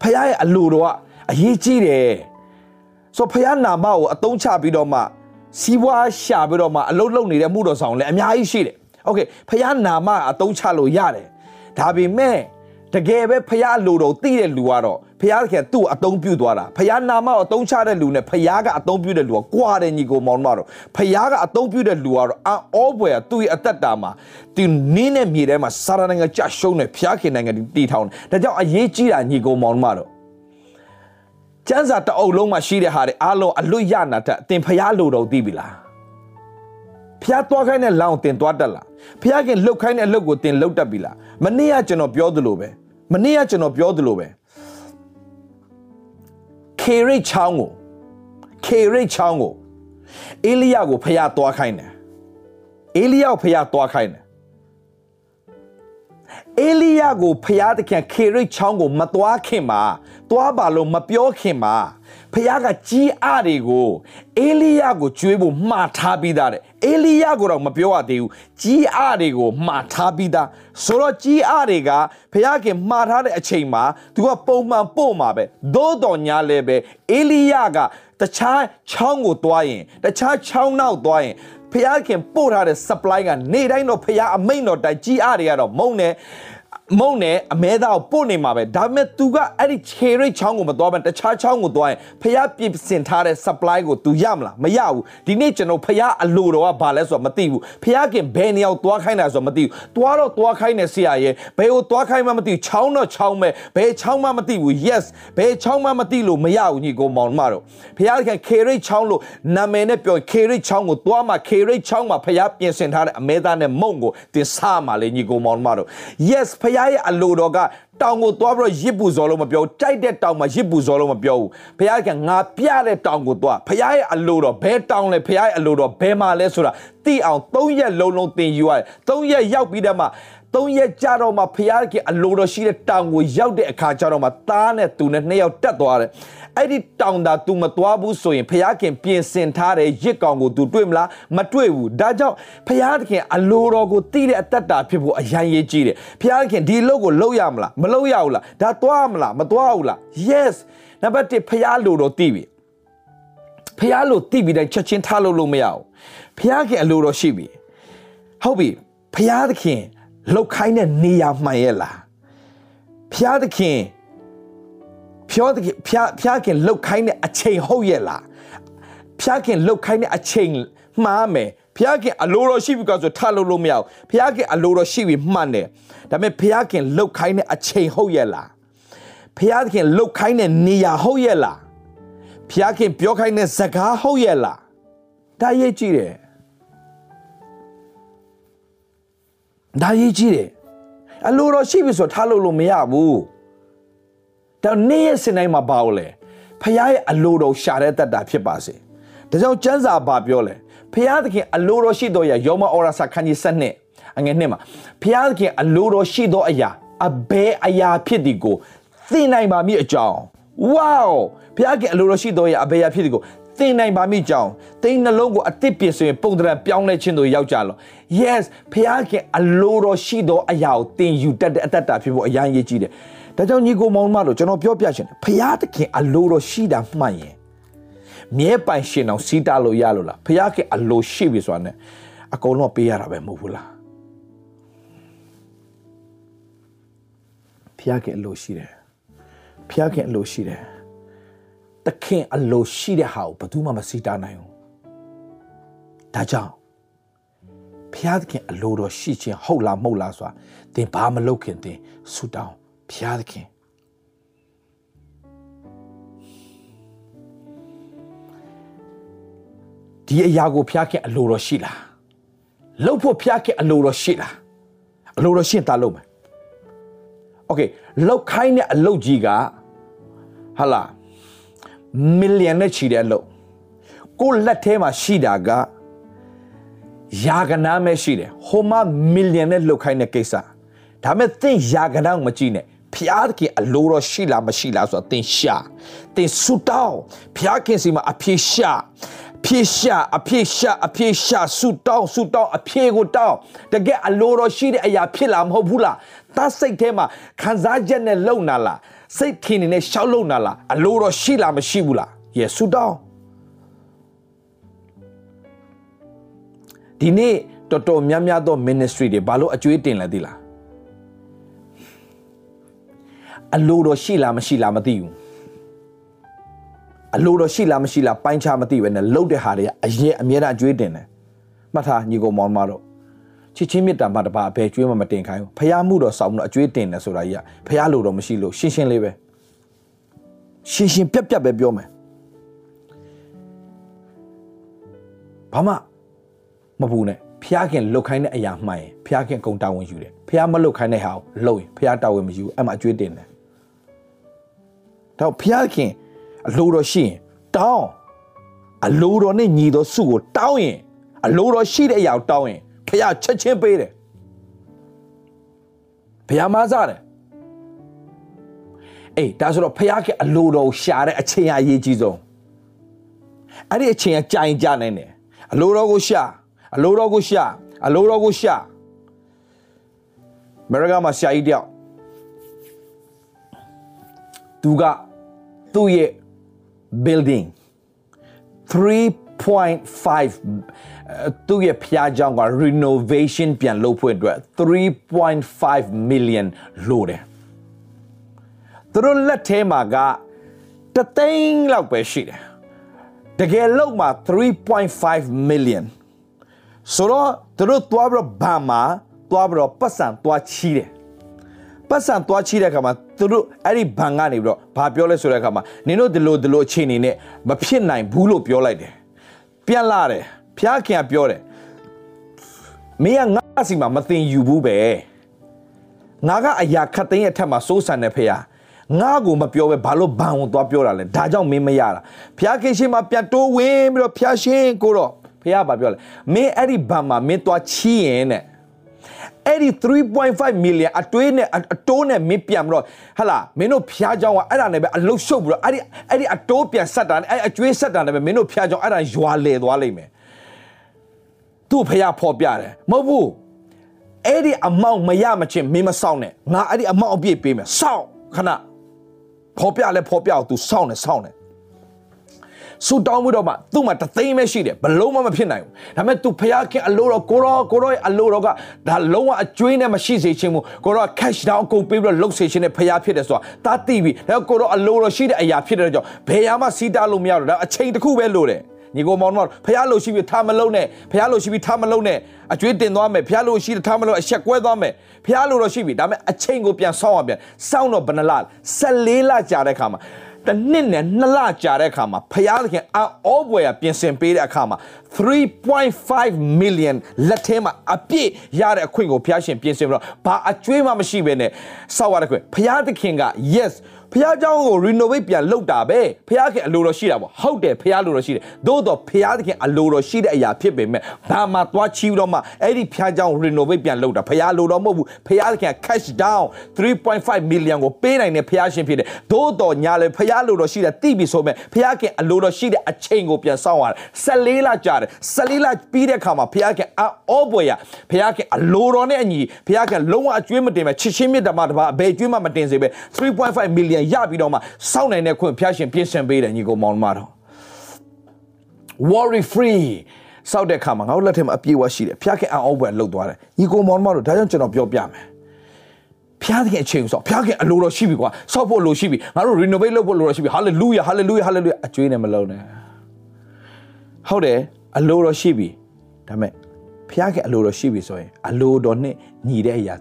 ဖခင်ရဲ့အလိုတော်ကအရေးကြီးတယ်ဆိုဖခင်နာမကိုအသုံးချပြီးတော့မှစီးပွားရှာပြီးတော့မှအလုတ်လုံနေတဲ့မှုတော်ဆောင်လည်းအများကြီးရှိတယ်โอเคဖခင်နာမအသုံးချလို့ရတယ်ဒါပေမဲ့ တကယ်ပဲဖះလိုတော့သိတဲ့လူကတော့ဖះကသူ့အတုံးပြုတ်သွားတာဖះနာမအတုံးချတဲ့လူနဲ့ဖះကအတုံးပြုတ်တဲ့လူကကွာတယ်ညီကိုမောင်မတော့ဖះကအတုံးပြုတ်တဲ့လူကတော့အောပွဲကသူ့ရဲ့အသက်တာမှာသူနင်းနဲ့မြေထဲမှာစာရနိုင်ငံကြရှုံးတယ်ဖះခင်နိုင်ငံတီထောင်တယ်ဒါကြောင့်အရေးကြီးတာညီကိုမောင်မတော့ကျန်းစာတအုပ်လုံးမှာရှိတဲ့ဟာတွေအားလုံးအလွတ်ရနာတတ်တင်ဖះလိုတော့သိပြီလားဖះသွားခိုင်းတဲ့လောင်းတင်သွားတတ်လားဖះခင်လှုပ်ခိုင်းတဲ့အလုပ်ကိုတင်လှုပ်တတ်ပြီလားမနေ့ကကျွန်တော်ပြောသလိုပဲ မနေ့ကကျွန်တော်ပြောသလိုပဲခေရိတ်ချောင်းကိုခေရိတ်ချောင်းကိုအေလိယကိုဖျားသွားခိုင်းတယ်အေလိယကိုဖျားသွားခိုင်းတယ်အေလိယကိုဖျားတခင်ခေရိတ်ချောင်းကို မသွားခင်မှာသွားပါလို့မပြောခင်မှာ ဖခင်ကကြီးအတွေကိုအေလိယကိုကျွေးဖို့မှားထားပြီးသားတဲ့အေလိယကိုတော့မပြောရသေးဘူးကြီးအတွေကိုမှားထားပြီးသားဆိုတော့ကြီးအတွေကဖခင်မှားထားတဲ့အချိန်မှာသူကပုံမှန်ပို့မှာပဲသို့တော်ညာလည်းပဲအေလိယကတခြားချောင်းကိုသွားရင်တခြားချောင်းနောက်သွားရင်ဖခင်ပို့ထားတဲ့ supply ကနေတိုင်းတော့ဖခင်အမိန်တော်တိုင်ကြီးအတွေကတော့မုံနဲ့ မုံနဲ့အမဲသားကိုပို့နေမှာပဲဒါပေမဲ့ तू ကအဲ့ဒီခြေရိတ်ချောင်းကိုမသွားဘဲတခြားချောင်းကိုသွားရင်ဖះပြစ်စင်ထားတဲ့ supply ကို तू ရမလားမရဘူးဒီနေ့ကျွန်တော်ဖះအလိုတော်ကဘာလဲဆိုတော့မသိဘူးဖះခင်ဘယ်နေရာကိုသွားခိုင်းတာဆိုတော့မသိဘူးသွားတော့သွားခိုင်းတယ်ဆရာရဲ့ဘယ်ကိုသွားခိုင်းမှမသိဘူးချောင်းတော့ချောင်းပဲဘယ်ချောင်းမှမသိဘူး yes ဘယ်ချောင်းမှမသိလို့မရဘူးညီကိုမောင်မတော်ဖះခင်ခေရိတ်ချောင်းလို့နာမည်နဲ့ပြောခေရိတ်ချောင်းကိုသွားမှခေရိတ်ချောင်းမှာဖះပြင်ဆင်ထားတဲ့အမဲသားနဲ့မုံကိုတင်စားမှလေညီကိုမောင်မတော် yes ဖះရဲ့အလိုတော်ကတောင်ကိုသွားပြီးတော့ရစ်ပူဇော်လို့မပြောဘူးကြိုက်တဲ့တောင်မှာရစ်ပူဇော်လို့မပြောဘူးဘုရားကငါပြတဲ့တောင်ကိုသွားဘုရားရဲ့အလိုတော်ဘဲတောင်လဲဘုရားရဲ့အလိုတော်ဘဲမှာလဲဆိုတာသိအောင်၃ရက်လုံးလုံးသင်ယူရတယ်၃ရက်ရောက်ပြီးတဲ့မှသုံးရက်ကြာတော့မှဖျားကအလိုတော်ရှိတဲ့တောင်ကိုရောက်တဲ့အခါကျတော့မှသားနဲ့သူနဲ့နှစ်ယောက်တက်သွားတယ် အဲ့ဒီတောင်သာ तू မသွားဘူးဆိုရင်ဖျားခင်ပြင်ဆင်ထားတဲ့ရစ်ကောင်ကို तू တွေ့မလားမတွေ့ဘူးဒါကြောင့်ဖျားခင်အလိုတော်ကိုသိတဲ့အတ္တတာဖြစ်ဖို့အရန်ရေးကြီးတယ်ဖျားခင်ဒီလုပ်ကိုလုပ်ရမလားမလုပ်ရဘူးလားဒါသွားမလားမသွားဘူးလား yes နံပါတ်1ဖျားလိုတော်သိပြီဖျားလိုသိပြီးတိုင်းချက်ချင်းထားလို့လို့မရဘူးဖျားခင်အလိုတော်ရှိပြီဟုတ်ပြီဖျားသခင်လှုပ်ခိုင်းတဲ့နေရာမှန်ရဲ့လားဖျားသခင် ဖျားသခင်ဖျားဖျားခင်လှုပ်ခိုင်းတဲ့အချိန်ဟုတ်ရဲ့လားဖျားခင်လှုပ်ခိုင်းတဲ့အချိန်မှားမယ်ဖျားခင်အလိုတော်ရှိပြီကဆိုထားလို့လို့မရဘူးဖျားခင်အလိုတော်ရှိပြီမှန်တယ်ဒါပေမဲ့ဖျားခင်လှုပ်ခိုင်းတဲ့အချိန်ဟုတ်ရဲ့လားဖျားခင်လှုပ်ခိုင်းတဲ့နေရာဟုတ်ရဲ့လားဖျားခင်ပြောခိုင်းတဲ့စကားဟုတ်ရဲ့လားဒါရေးကြည့်တယ်ဒါရေးကြီးတယ်အလိုတော်ရှိပြီဆိုထားလို့လို့မရဘူး ဒါနေ့ရက်စင်တိုင်းမှာပါလို့လေဖခင်ရဲ့အလိုတော်ရှာတဲ့တတ်တာဖြစ်ပါစေဒါကြောင့်ကျမ်းစာဘာပြောလဲဖခင်သခင်အလိုတော်ရှိတော်ရာယောမဩရာစာခန်းကြီး7နှစ်အငယ်နှစ်မှာဖခင်သခင်အလိုတော်ရှိတော်အရာအဘဲအရာဖြစ်ဒီကိုသိနိုင်ပါမည်အကြောင်းဝေါဖခင်ကအလိုတော်ရှိတော်ရာအဘဲအရာဖြစ်ဒီကိုသင်နိုင်ပါမိကြောင်းသင်နှလုံးကိုအသစ်ပြင်ဆိုရင်ပုံတရံပြောင်းလဲခြင်းတို့ရောက်ကြလော yes ဖခင်အလိုတော်ရှိသောအရာကိုသင်ယူတတ်တဲ့အတ္တတာဖြစ်ဖို့အရင်ရေးကြည့်တယ် ဒါကြောင့်ညီကိုမောင်မတို့ကျွန်တော်ပြောပြချင်တယ်ဖခင်သခင်အလိုတော်ရှိတာမှန်ရင်မြဲပိုင်ရှင်အောင်စီးတာလို့ရလို့လားဖခင်အလိုရှိပြီဆိုတာ ਨੇ အကုန်လုံးပေးရတာပဲမဟုတ်ဘူးလားဖခင်အလိုရှိတယ်ဖခင်အလိုရှိတယ်တခင်အလိုရှိတဲ့ဟာကိုဘယ်သူမှမစီတားနိုင်ဘူးဒါကြောင့်ဖျားသခင်အလိုတော်ရှိခြင်းဟုတ်လားမဟုတ်လားဆိုတာသင်ဘာမလုပ်ခင်သင်ဆူတောင်း ဖျားသခင်ဒီအရာကိုဖျားခင်အလိုတော်ရှိလားလှုပ်ဖို့ဖျားခင်အလိုတော်ရှိလားအလိုတော်ရှင်းတာလုပ်မယ်โอเคလောက်ခိုင်းတဲ့အလုပ်ကြီးကဟာလာမီလီယံနဲ့ချီတဲ့အလုပ်ကိုလက်ထဲမှာရှိတာကယာကနာမဲ့ရှိတယ်ဟိုမှာမီလီယံနဲ့လောက်ခိုင်းတဲ့ကိစ္စဒါမဲ့သင်ယာကနာကိုမကြည့်နဲ့ ဖျားခင်အလိုတော်ရှိလားမရှိလားဆိုတော့သင်ရှာသင်ဆူတောင်းဖျားခင်စီမှာအပြေရှာဖြေရှာအဖြေရှာအဖြေရှာဆူတောင်းဆူတောင်းအဖြေကိုတောင်းတကယ်အလိုတော်ရှိတဲ့အရာဖြစ်လာမဟုတ်ဘူးလားတတ်စိတ်ထဲမှာခံစားချက်နဲ့လုံနာလားစိတ်ထင်နေရှောက်လုံနာလားအလိုတော်ရှိလားမရှိဘူးလားယေဆူတောင်းဒီနေ့တော်တော်များများသော ministry တွေဘာလို့အကျွေးတင်လဲသိလား အလိုတော်ရှိလားမရှိလားမသိဘူးအလိုတော်ရှိလားမရှိလားပိုင်းခြားမသိပဲနဲ့လှုပ်တဲ့ဟာတွေကအရင်အမြဲတမ်းအကျွေးတင်တယ်မှတ်ထားညီကောင်မောင်မတို့ချစ်ချင်းမြတ်တာမှတပါအဘယ်ကျွေးမှမတင်ခိုင်းဘူးဖះမှုတော့စောင်းတော့အကျွေးတင်တယ်ဆိုတာကြီးကဖះလို့တော့မရှိလို့ရှင်းရှင်းလေးပဲရှင်းရှင်းပြက်ပြက်ပဲပြောမယ်ဘာမှမပူနဲ့ဖះခင်လုတ်ခိုင်းတဲ့အရာမှန်ရင်ဖះခင်ကုံတာဝန်ယူတယ်ဖះမလုတ်ခိုင်းတဲ့ဟာကိုလုတ်ရင်ဖះတာဝန်မယူအဲ့မှာအကျွေးတင်တယ် တော့ဖះခင်အလိုတော်ရှိရင်တောင်းအလိုတော်နဲ့ညီတော်စုကိုတောင်းရင်အလိုတော်ရှိတဲ့အရာကိုတောင်းရင်ဖះချက်ချင်းပေးတယ်ဖះမစားတယ်အေးဒါဆိုတော့ဖះကအလိုတော်ကိုရှာတဲ့အချိန်အရေးကြီးဆုံးအဲ့ဒီအချိန်ကကြာရင်ကြာနိုင်တယ်အလိုတော်ကိုရှာအလိုတော်ကိုရှာအလိုတော်ကိုရှာအမေရိကမှာရှာကြီးတယောက်သူက သူ့ရဲ့ building 3.5သူ့ရဲ့ဖျားကြောင်က renovation ပြန်လုပ်ဖို့အတွက်3.5 million လိုတယ်သူတို့လက်ထဲမှာကတသိန်းလောက်ပဲရှိတယ်တကယ်လို့မှာ3.5 million ဆိုတော့သူတို့သွားပြီးတော့ဘာမှာသွားပြီးတော့ပတ်စံသွားချီးတယ် ပတ်စံသွားချိတဲ့အခါမှာသူတို့အဲ့ဒီဘန်ကနေပြီးတော့ဘာပြောလဲဆိုတဲ့အခါမှာနင်တို့ဒီလိုဒီလိုအခြေအနေနဲ့မဖြစ်နိုင်ဘူးလို့ပြောလိုက်တယ်ပြန်လာတယ်ဖျားခင်ကပြောတယ်မင်းကငါစီမှာမသိယူဘူးပဲငါကအရာခတ်သိမ်းရဲ့အထက်မှာစိုးစံတဲ့ဖေဟာငါ့ကိုမပြောပဲဘာလို့ဘန်ဝင်သွားပြောတာလဲဒါကြောင့်မင်းမရတာဖျားခင်ရှင်မှာပြန်တိုးဝင်ပြီးတော့ဖျားရှင်ကိုတော့ဖျားဘာပြောလဲမင်းအဲ့ဒီဘန်မှာမင်းသွားချီးရင်တဲ့ အဲ့ဒီ3.5 million အတွေးနဲ့အတိုးနဲ့မင်းပြန်ပြီးတော့ဟလာမင်းတို့ဖျားကြောင်းကအဲ့ဒါနဲ့ပဲအလုတ်ရှုပ်ပြီးတော့အဲ့ဒီအဲ့ဒီအတိုးပြန်ဆက်တာအဲ့အကျွေးဆက်တာနဲ့ပဲမင်းတို့ဖျားကြောင်းအဲ့ဒါရွာလေသွားလိမ့်မယ်သူ့ဖျားဖော်ပြတယ်မဟုတ်ဘူးအဲ့ဒီအမောင့်မရမချင်းမင်းမဆောင်နဲ့ငါအဲ့ဒီအမောင့်အပြည့်ပေးမယ်စောင့်ခဏဖော်ပြလဲဖော်ပြအောင် तू စောင့်နေစောင့်နေ ဆူတောင်းမှုတော့မှသူ့မှာတသိန်းပဲရှိတယ်ဘလုံးမမဖြစ်နိုင်ဘူးဒါပေမဲ့ तू ဖျားခင်အလိုတော်ကိုရောကိုရောရဲ့အလိုတော်ကဒါလုံးဝအကျွေးနဲ့မရှိစေချင်ဘူးကိုရော cash down အကုန်ပေးပြီးတော့လုတ်စေချင်တဲ့ဖျားဖြစ်တယ်ဆိုတာတားသိပြီဒါကိုရောအလိုတော်ရှိတဲ့အရာဖြစ်တဲ့ကြောင့်ဘယ်ရမှစီးတားလို့မရတော့ဒါအချိန်တစ်ခုပဲလိုတယ်ညီကိုမောင်မောင်ဖះလို့ရှိပြီးထားမလုံးနဲ့ဖះလို့ရှိပြီးထားမလုံးနဲ့အကျွေးတင်သွားမယ်ဖះလို့ရှိထားမလုံးအချက်ကွဲသွားမယ်ဖះလို့တော့ရှိပြီဒါပေမဲ့အချိန်ကိုပြန်ဆောင်းအောင်ပြန်စောင်းတော့ဘယ်နှလ14လကြာတဲ့ခါမှာ တနှစ်နဲ့နှစ်လကြာတဲ့အခါမှာဖျားသခင်အောဘွယ်ရပြင်ဆင်ပေးတဲ့အခါမှာ3.5 million လက်ထဲမှာအပြည့်ရတဲ့အခွင့်ကိုဖျားရှင်ပြင်ဆင်ပြီးတော့ဘာအကျွေးမှမရှိဘဲနဲ့စောက်ရတဲ့ခွင့်ဖျားသခင်က yes ဖះเจ้าကို renovate ပြန်လုပ်တာပဲဖះခင်အလိုတော်ရှိတာပေါ့ဟုတ်တယ်ဖះလိုတော်ရှိတယ်သို့တော့ဖះသခင်အလိုတော်ရှိတဲ့အရာဖြစ်ပေမဲ့ဘာမှသွားချီးတော့မှအဲ့ဒီဖះเจ้า renovate ပြန်လုပ်တာဖះလိုတော်မဟုတ်ဘူးဖះသခင် cash down 3.5 million ကိုပေးနိုင်တဲ့ဖះရှင်ဖြစ်တယ်သို့တော့ညာလေဖះလိုတော်ရှိတာတိပြီဆိုမဲ့ဖះခင်အလိုတော်ရှိတဲ့အချိန်ကိုပြန်စောင့်ရတယ်14လကြာတယ်14လပြီးတဲ့အခါမှာဖះခင်အောဘွယ်ရဖះခင်အလိုတော်နဲ့အညီဖះခင်လုံးဝအကျွေးမတင်မဲ့ချစ်ချင်းမြတ်တမတပါဘယ်ကျွေးမှမတင်စေပဲ3.5 million ရပြီးတော့မှစောင့်နိုင်တဲ့ခွင့်ဖျားရှင်ပြင်ဆင်ပေးတယ်ညီကိုမောင်မတော် worry free စောက်တဲ့ခါမှာငါတို့လက်ထဲမှာအပြည့်ဝရှိတယ်ဖျားခင်အောင်ပွဲလှုပ်သွားတယ်ညီကိုမောင်မတော်ဒါကြောင့်ကျွန်တော်ပြောပြမယ်ဖျားခင်အချိန်ဆိုဖျားခင်အလိုတော်ရှိပြီကွာစောက်ဖို့လိုရှိပြီငါတို့ renovate လုပ်ဖို့လိုတော်ရှိပြီ hallelujah hallelujah hallelujah အကျွေးနဲ့မလုံးနဲ့ဟုတ်တယ်အလိုတော်ရှိပြီဒါပေမဲ့ ဖျားခင်အလိုတော်ရှိပြီဆိုရင်အလိုတော်နဲ့ညီတဲ့အရာ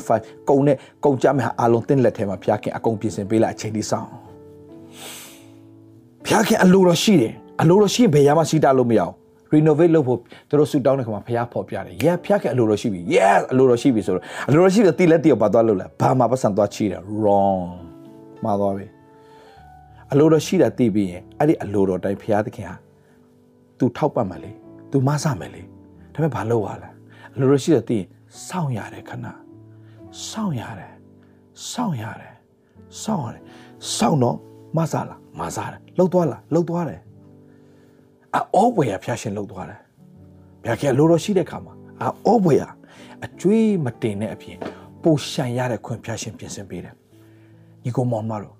3.5ကုန်နဲ့ကုန်ကြမဲ့ဟာအလုံးတင်းလက်ထဲမှာဖျားခင်အကုန်ပြင်ဆင်ပေးလိုက်အချိန်ဒီဆောင်ဖျားခင်အလိုတော်ရှိတယ်အလိုတော်ရှိရင်ဘယ်ရမှစီးတာလို့မရအောင် renovate လုပ်ဖို့သူတို့ဆူတောင်းတဲ့ခါမှာဖျားဖော်ပြတယ် yeah ဖျားခင်အလိုတော်ရှိပြီ yes အလိုတော်ရှိပြီဆိုတော့အလိုတော်ရှိပြီတိလက်တည်းဘာသွားလို့လဲဘာမှပတ်စံသွားချီတာ wrong မှားသွားပြီအလိုတော်ရှိတာသိပြီးရင်အဲ့ဒီအလိုတော်တိုင်းဖျားသခင်ဟာ तू ထောက်ပတ်မယ်လေ तू မဆမယ်လေ ဒါပေမဲ့ဘာလုပ်ရလဲအလိုတော်ရှိတဲ့သိရင်စောင့်ရတယ်ခဏစောင့်ရတယ်စောင့်ရတယ်စောင့်ရတယ်စောင့်တော့မဆလားမဆတယ်လှုပ်သွားလားလှုပ်သွားတယ်အောဘွေရဖျားရှင်လှုပ်သွားတယ်ဗျာကဲလိုတော်ရှိတဲ့ခါမှာအောဘွေရအကျွေးမတင်တဲ့အပြင်ပိုရှန်ရတဲ့ခွင့်ဖျားရှင်ပြင်ဆင်ပေးတယ်ညီကောင်မောင်မတို့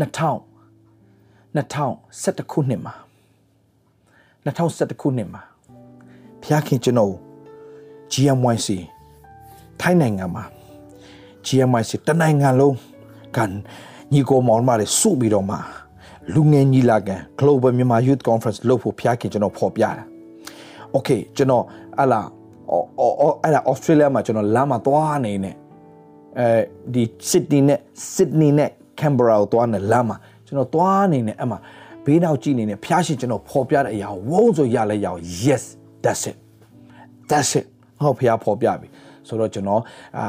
2000 2011ခုနှစ်မှာ2011ခုနှစ်မှာ ဖျားခင်ကျွန်တော် GMYC ထိုင်းနိုင်ငံမှာ GMYC တနိုင်ငံလုံးကန်ညီကိုမောင်မတွေစုပြီးတော့မှလူငယ်ညီလာခံ Global Myanmar Youth Conference လုပ်ဖို့ဖျားခင်ကျွန်တော်ဖော်ပြတာ။ Okay ကျွန်တော်အလားအော်အော်အဲ့ဒါ Australia မှာကျွန်တော်လမ်းမှာသွားနေနေအဲဒီ Sydney နဲ့ Sydney နဲ့ Canberra ကိုသွားနေလမ်းမှာကျွန်တော်သွားနေနေအဲ့မှာဘေးနောက်ကြည့်နေနေဖျားရှင်ကျွန်တော်ဖော်ပြတဲ့အရာဝုန်းဆိုရလဲရအောင် yes that's it that's it ဟောဖျားဖော်ပြပြီဆိုတော့ကျွန်တော်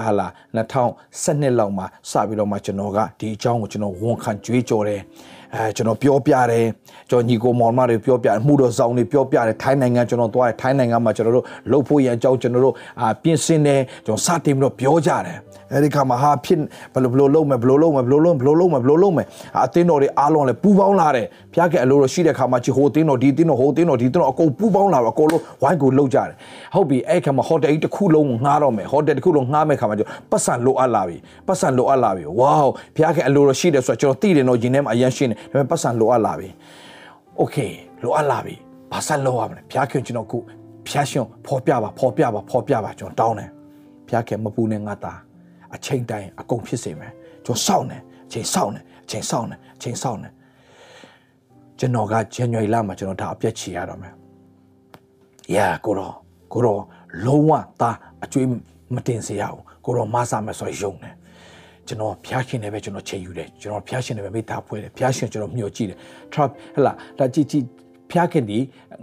ဟာလာ2012လောက်မှာစပြီးတော့မှကျွန်တော်ကဒီအကြောင်းကိုကျွန်တော်ဝန်ခံကြွေးကြော်တယ်အဲကျွန်တော်ပြောပြတယ်ကျွန်တော်ညီကိုမောင်မတွေပြောပြမှုတော်ဆောင်တွေပြောပြတယ်ထိုင်းနိုင်ငံကျွန်တော်သွားတယ်ထိုင်းနိုင်ငံမှာကျွန်တော်တို့လှုပ်ဖို့ရန်အကြောင်းကျွန်တော်တို့အာပြင်ဆင်တယ်ကျွန်တော်စတင်ပြီးတော့ပြောကြတယ် အဲဒီခါမှာဟာဖြစ်ဘယ်လိုဘယ်လိုလုပ်မယ်ဘယ်လိုလုပ်မယ်ဘယ်လိုလုပ်ဘယ်လိုလုပ်မယ်ဘယ်လိုလုပ်မယ်အတင်းတော်တွေအားလုံးလည်းပူပေါင်းလာတယ်ဖျားကအလိုတော်ရှိတဲ့ခါမှာချီဟိုတင်းတော်ဒီတင်းတော်ဟိုတင်းတော်ဒီတင်းတော်အကုန်ပူပေါင်းလာတော့အကုန်လုံးဝိုင်းကိုလှုပ်ကြတယ်ဟုတ်ပြီအဲ့ခါမှာဟိုတယ်ကြီးတစ်ခုလုံးငှားတော့မယ်ဟိုတယ်တစ်ခုလုံးငှားမဲ့ခါမှာကျပတ်စံလိုအပ်လာပြီပတ်စံလိုအပ်လာပြီဝေါဖျားကအလိုတော်ရှိတယ်ဆိုတော့ကျွန်တော်သိတယ်နော်ယင်ထဲမှာအရန်ရှင်းတယ်ဒါပေမဲ့ပတ်စံလိုအပ်လာပြီโอเคလိုအပ်လာပြီဘာဆက်လုပ်ရမလဲဖျားခင်ကျွန်တော်ခုဖျားရှင်ဖော်ပြပါဖော်ပြပါဖော်ပြပါကျွန်တော်တောင်းတယ်ဖျားခင်မပူနဲ့ငါသား အချိန်တိုင်းအကုန်ဖြစ်စေမယ်ကျွန်တော်စောင့်နေအချိန်စောင့်နေအချိန်စောင့်နေအချိန်စောင့်နေကျွန်တော်က January လမှာကျွန်တော်ဒါအပြည့်ချီရတော့မယ် yeah ကိုတော့ကိုတော့လုံးဝသားအကျွေးမတင်စေရဘူးကိုတော့မဆာမယ်ဆိုရုံတယ်ကျွန်တော်ဖျားရှင်နေပဲကျွန်တော်ချိန်ယူတယ်ကျွန်တော်ဖျားရှင်နေပဲမိသားဖွဲ့တယ်ဖျားရှင်ကျွန်တော်မျှော်ကြည့်တယ် trap ဟလာဒါကြည့်ကြည့် ဖျားခင်ဒီ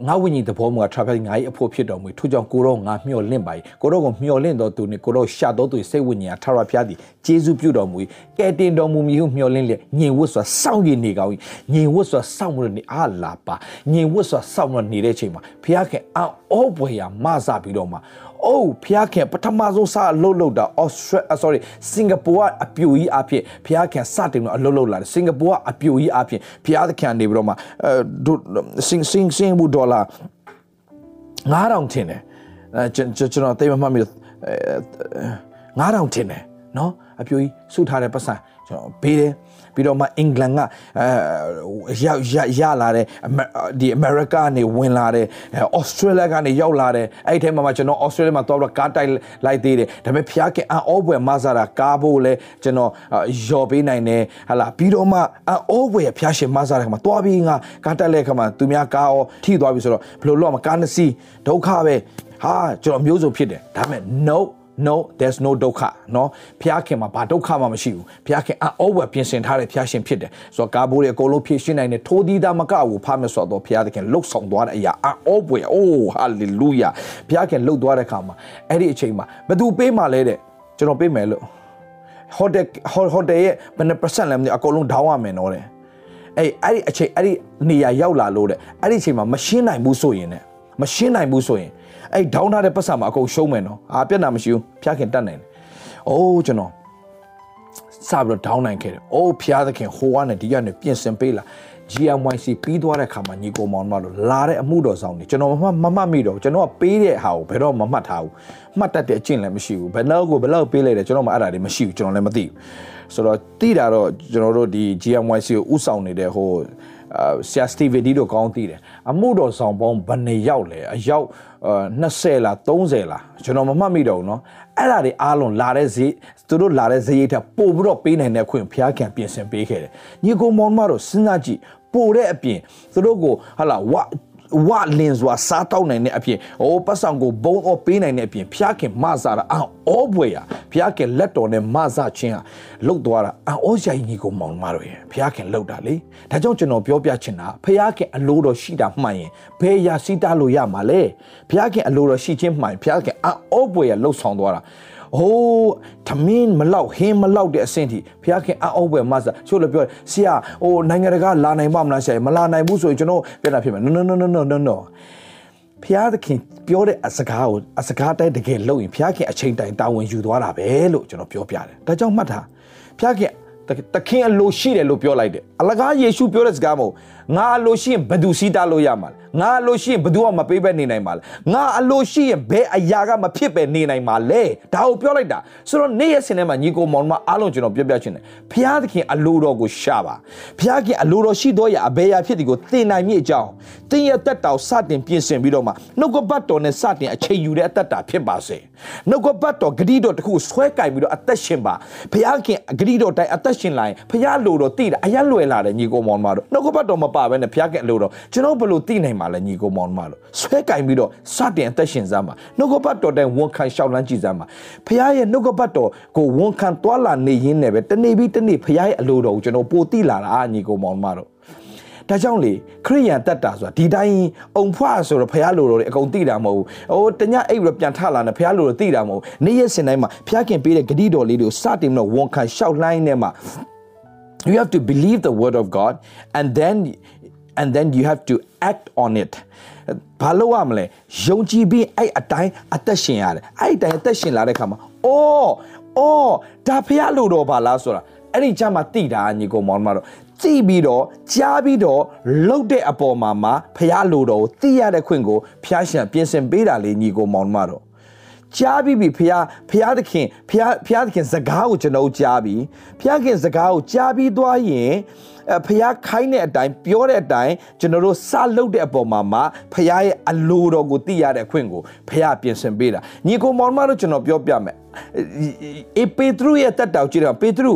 ငါဝိညာဉ်သဘောမှာ travel ငါ့အဖို့ဖြစ်တော်မူထို့ကြောင့်ကိုတော့ငါမျှော်လင့်ပါ යි ကိုတော့ကိုမျှော်လင့်တော်သူနဲ့ကိုတော့ရှာတော်သူစိတ်ဝိညာဉ်ထာဝရဘုရားသည်ဂျေဇုပြုတော်မူ၏ကဲတင်တော်မူမည်ဟုမျှော်လင့်လျက်ညင်ဝတ်စွာစောင့်ရနေကောင်း၏ညင်ဝတ်စွာစောင့်ရနေအာလာပါညင်ဝတ်စွာစောင့်ရနေတဲ့ချိန်မှာဘုရားခင်အောဘွယ်ရာမဆပြီးတော့မှာ အိုးဖျားခင်ပထမဆုံးစအလုပ်လုပ်တာ Australia sorry စင်ကာပူကအပြိုကြီးအဖြစ်ဖျားခင်စတင်တော့အလုပ်လုပ်လာတယ်စင်ကာပူကအပြိုကြီးအဖြစ်ဖျားခင်နေပြီးတော့မှအဲစင်စင်စင်ဘူဒေါ်လာ9000ထင်တယ်အဲကျွန်တော်တိတ်မမှတ်မိလို့9000ထင်တယ်နော်အပြိုကြီးစုထားတဲ့ပတ်စံကျွန်တော်ပေးတယ် ပြီးတော့မှအင်္ဂလန်ကအဲရောက်ရလာတဲ့ဒီအမေရိကနေဝင်လာတဲ့ဩစတြေးလျကနေရောက်လာတဲ့အဲ့ဒီထဲမှာကျွန်တော်ဩစတြေးလျမှာတော့ကားတိုက်လိုက်သေးတယ်ဒါပေမဲ့ဖျားခင်အောဘွယ်မဆာတာကားဖို့လဲကျွန်တော်ယော်ပေးနိုင်တယ်ဟာလာပြီးတော့မှအောဘွယ်ဖျားရှင်မဆာတဲ့ခါမှာတွားပြီးငါကားတိုက်တဲ့ခါမှာသူများကားရောထိသွားပြီဆိုတော့ဘယ်လိုလုပ်မကားနှစ်စီးဒုက္ခပဲဟာကျွန်တော်မျိုးစုံဖြစ်တယ်ဒါပေမဲ့ no no there's no ဒုက္ခเนาะဖျားခင်မှာဘာဒုက္ခမှမရှိဘူးဖျားခင်အောဝယ်ပြင်ဆင်ထားတဲ့ဖျားရှင်ဖြစ်တယ်ဆိုတော့ကာဘိုးတွေအကုန်လုံးဖြည့်ရှင်းနိုင်တယ်ထိုးသီးသားမကဘူးဖားမဆိုတော့ဖျားခင်လှုပ်ဆောင်သွားတဲ့အရာအောဝယ်အိုးဟာလေလုယာဖျားခင်လှုပ်သွားတဲ့ခါမှာအဲ့ဒီအချိန်မှာဘသူပေးမှလဲတဲ့ကျွန်တော်ပေးမယ်လို့ဟိုတယ်ဟိုတယ်ရဲ့ဘယ်နှ percent လဲမသိအကုန်လုံးဒေါင်းရမယ်နော်တဲ့အဲ့အဲ့ဒီအချိန်အဲ့ဒီနေရာရောက်လာလို့တဲ့အဲ့ဒီအချိန်မှာမရှင်းနိုင်ဘူးဆိုရင်တဲ့ မရှင်းနိုင်ဘူးဆိုရင်အဲ့ဒေါင်းထားတဲ့ပတ်စံမှာအကုန်ရှုံးမယ်နော်အာပြက်နာမရှိဘူးဖျားခင်တတ်နိုင်တယ်အိုးကျွန်တော်စပြီးတော့ဒေါင်းနိုင်ခဲ့တယ်အိုးဖျားသခင်ဟိုကနေဒီကနေပြင်ဆင်ပေးလာ GMYC ပြီးသွားတဲ့ခါမှာညီကိုမောင်တို့လာတဲ့အမှုတော်ဆောင်နေကျွန်တော်မမမှတ်မိတော့ကျွန်တော်ကပေးတဲ့ဟာကိုဘယ်တော့မမှတ်ထားဘူးမှတ်တတ်တဲ့အကျင့်လည်းမရှိဘူးဘယ်လောက်ကိုဘယ်လောက်ပေးလိုက်တယ်ကျွန်တော်မှအဲ့ဒါတွေမရှိဘူးကျွန်တော်လည်းမသိဘူးဆိုတော့တိတာတော့ကျွန်တော်တို့ဒီ GMYC ကိုဥဆောင်နေတဲ့ဟိုအာ ဆရာစတီဗီဒီတို့ကောင်းသိတယ်အမှုတော်ဆောင်ပေါင်းဘယ်နှစ်ယောက်လဲအယောက်20လား30လားကျွန်တော်မမှတ်မိတော့ဘူးเนาะအဲ့ဒါတွေအားလုံးလာတဲ့ဈေးသူတို့လာတဲ့ဈေးရိတ်ထပ်ပို့ပြီးတော့ပေးနိုင်တဲ့ခွင့်ဖျားခံပြင်ဆင်ပေးခဲ့တယ်ညီကိုမောင်မတို့စဉ်းစားကြည့်ပို့တဲ့အပြင်သူတို့ကိုဟာလာဝ ဝလင်စွာစားတောက်နိုင်တဲ့အပြင်ဟိုပတ်ဆောင်ကိုဘုံအော်ပေးနိုင်တဲ့အပြင်ဖျားခင်မဆာတာအောဘွေရဖျားခင်လက်တော်နဲ့မဆာခြင်းဟာလှုပ်သွားတာအောရိုင်ကြီးကိုမောင်မတော်ရဖျားခင်လှုပ်တာလေဒါကြောင့်ကျွန်တော်ပြောပြချင်တာဖျားခင်အလိုတော်ရှိတာမှန်ရင်ဘယ်ရာစီးတာလို့ရမှာလဲဖျားခင်အလိုတော်ရှိခြင်းမှန်ဖျားခင်အောဘွေရလှုပ်ဆောင်သွားတာ ဟိုးသမင်းမလောက်ဟင်းမလောက်တဲ့အဆင့်ထိဘုရားခင်အအောက်ပဲမဆာချို့လည်းပြောဆရာဟိုနိုင်ငံတကာလာနိုင်ပါမလားဆရာမလာနိုင်ဘူးဆိုရင်ကျွန်တော်ပြောတာဖြစ်မယ် no no no no no no no ဘုရားသခင်ပြောတဲ့အစကားကိုအစကားတိုင်းတကယ်လုပ်ရင်ဘုရားခင်အချိန်တိုင်းတာဝန်ယူသွားတာပဲလို့ကျွန်တော်ပြောပြတယ်ဒါကြောင့်မှတ်ထားဘုရားခင်တခင်အလိုရှိတယ်လို့ပြောလိုက်တယ်အလကားယေရှုပြောတဲ့စကားမဟုတ်ငါအလိုရှိရင်ဘယ်သူစီးတားလို့ရမှာလဲ ငါအလိုရှိရင်ဘယ်သူမှမပေးဘဲနေနိုင်မှာလဲငါအလိုရှိရင်ဘယ်အရာကမဖြစ်ပဲနေနိုင်မှာလဲဒါကိုပြောလိုက်တာဆိုတော့နေ့ရက်စင်ထဲမှာညီကိုမောင်မအားလုံးကျွန်တော်ပြောပြချင်တယ်ဘုရားသခင်အလိုတော်ကိုရှာပါဘုရားခင်အလိုတော်ရှိတော့ရအဘယ်ရာဖြစ်ဒီကိုသင်နိုင်မြင့်အကြောင်းသင်ရဲ့တက်တော်စတင်ပြင်ဆင်ပြီးတော့မှနှုတ်ကပတ်တော်နဲ့စတင်အချိန်ယူတဲ့အသက်တာဖြစ်ပါစေနှုတ်ကပတ်တော်ဂတိတော်တခုဆွဲကင်ပြီးတော့အသက်ရှင်ပါဘုရားခင်ဂတိတော်တိုင်းအသက်ရှင်လာရင်ဘုရားလိုတော်တည်တာအရက်လွယ်လာတယ်ညီကိုမောင်မတို့နှုတ်ကပတ်တော်မပါဘဲနဲ့ဘုရားခင်အလိုတော်ကျွန်တော်ဘယ်လိုတည်နိုင်မှာလဲညီကိုမောင်မတို့ဆွဲကင်ပြီးတော့စတင်အသက်ရှင်စမ်းပါနှုတ်ကပတ်တော်တိုင်းဝန်ခံရှောက်လန်းကြည့်စမ်းပါဘုရားရဲ့နှုတ်ကပတ်တော်ကိုဝန်ခံတွာလာနေရင်းနဲ့ပဲတနေ့ပြီးတနေ့ဘုရားရဲ့အလိုတော်ကိုကျွန်တော်ပို့တိလာတာညီကိုမောင်မတို့ဒါကြောင့်လေခရိယန်တက်တာဆိုတာဒီတိုင်းအုံဖွားဆိုတော့ဖះလိုတော်တွေအကုန်သိတာမဟုတ်ဘူးဟိုတညအိပ်ပြီးတော့ပြန်ထလာနေဖះလိုတော်သိတာမဟုတ်နေ့ရက်စင်တိုင်းမှာဖះခင်ပေးတဲ့ဂတိတော်လေးတွေကိုစတင်ပြီးတော့ဝန်ခံရှောက်လှိုင်းနေမှာ you have to believe the word of god and then and then you have to act on it ဘာလို့ရမလဲယုံကြည်ပြီးအဲ့အတိုင်းအသက်ရှင်ရတယ်အဲ့အတိုင်းအသက်ရှင်လာတဲ့ခါမှာအော်အော်ဒါဖះလိုတော်ပါလားဆိုတာအဲ့ဒီချမ်းမှာတိတာညီကောင်မောင်မတော်ကြည့်ပြီးတော့ကြားပြီးတော့လှုပ်တဲ့အပေါ်မှာမှာဖះလိုတော်ကိုသိရတဲ့ခွင့်ကိုဖះရှင်ပြင်ဆင်ပေးတာလေညီကောင်မောင်မတော်ကြားပြီးပြီဖះဖះသခင်ဖះဖះသခင်စကားကိုကျွန်တော်ကြားပြီးဖះခင်စကားကိုကြားပြီးသွားရင် ဖះခိုင်းတဲ့အတိုင်းပြောတဲ့အတိုင်းကျွန်တော်တို့စလုပ်တဲ့အပေါ်မှာမှဖះရဲ့အလိုတော်ကိုသိရတဲ့အခွင့်ကိုဖះပြင်ဆင်ပေးတာညီကိုမောင်မတို့ကျွန်တော်ပြောပြမယ်အေပေတရုရဲ့တက်တောက်ကြည့်တော့ပေတရု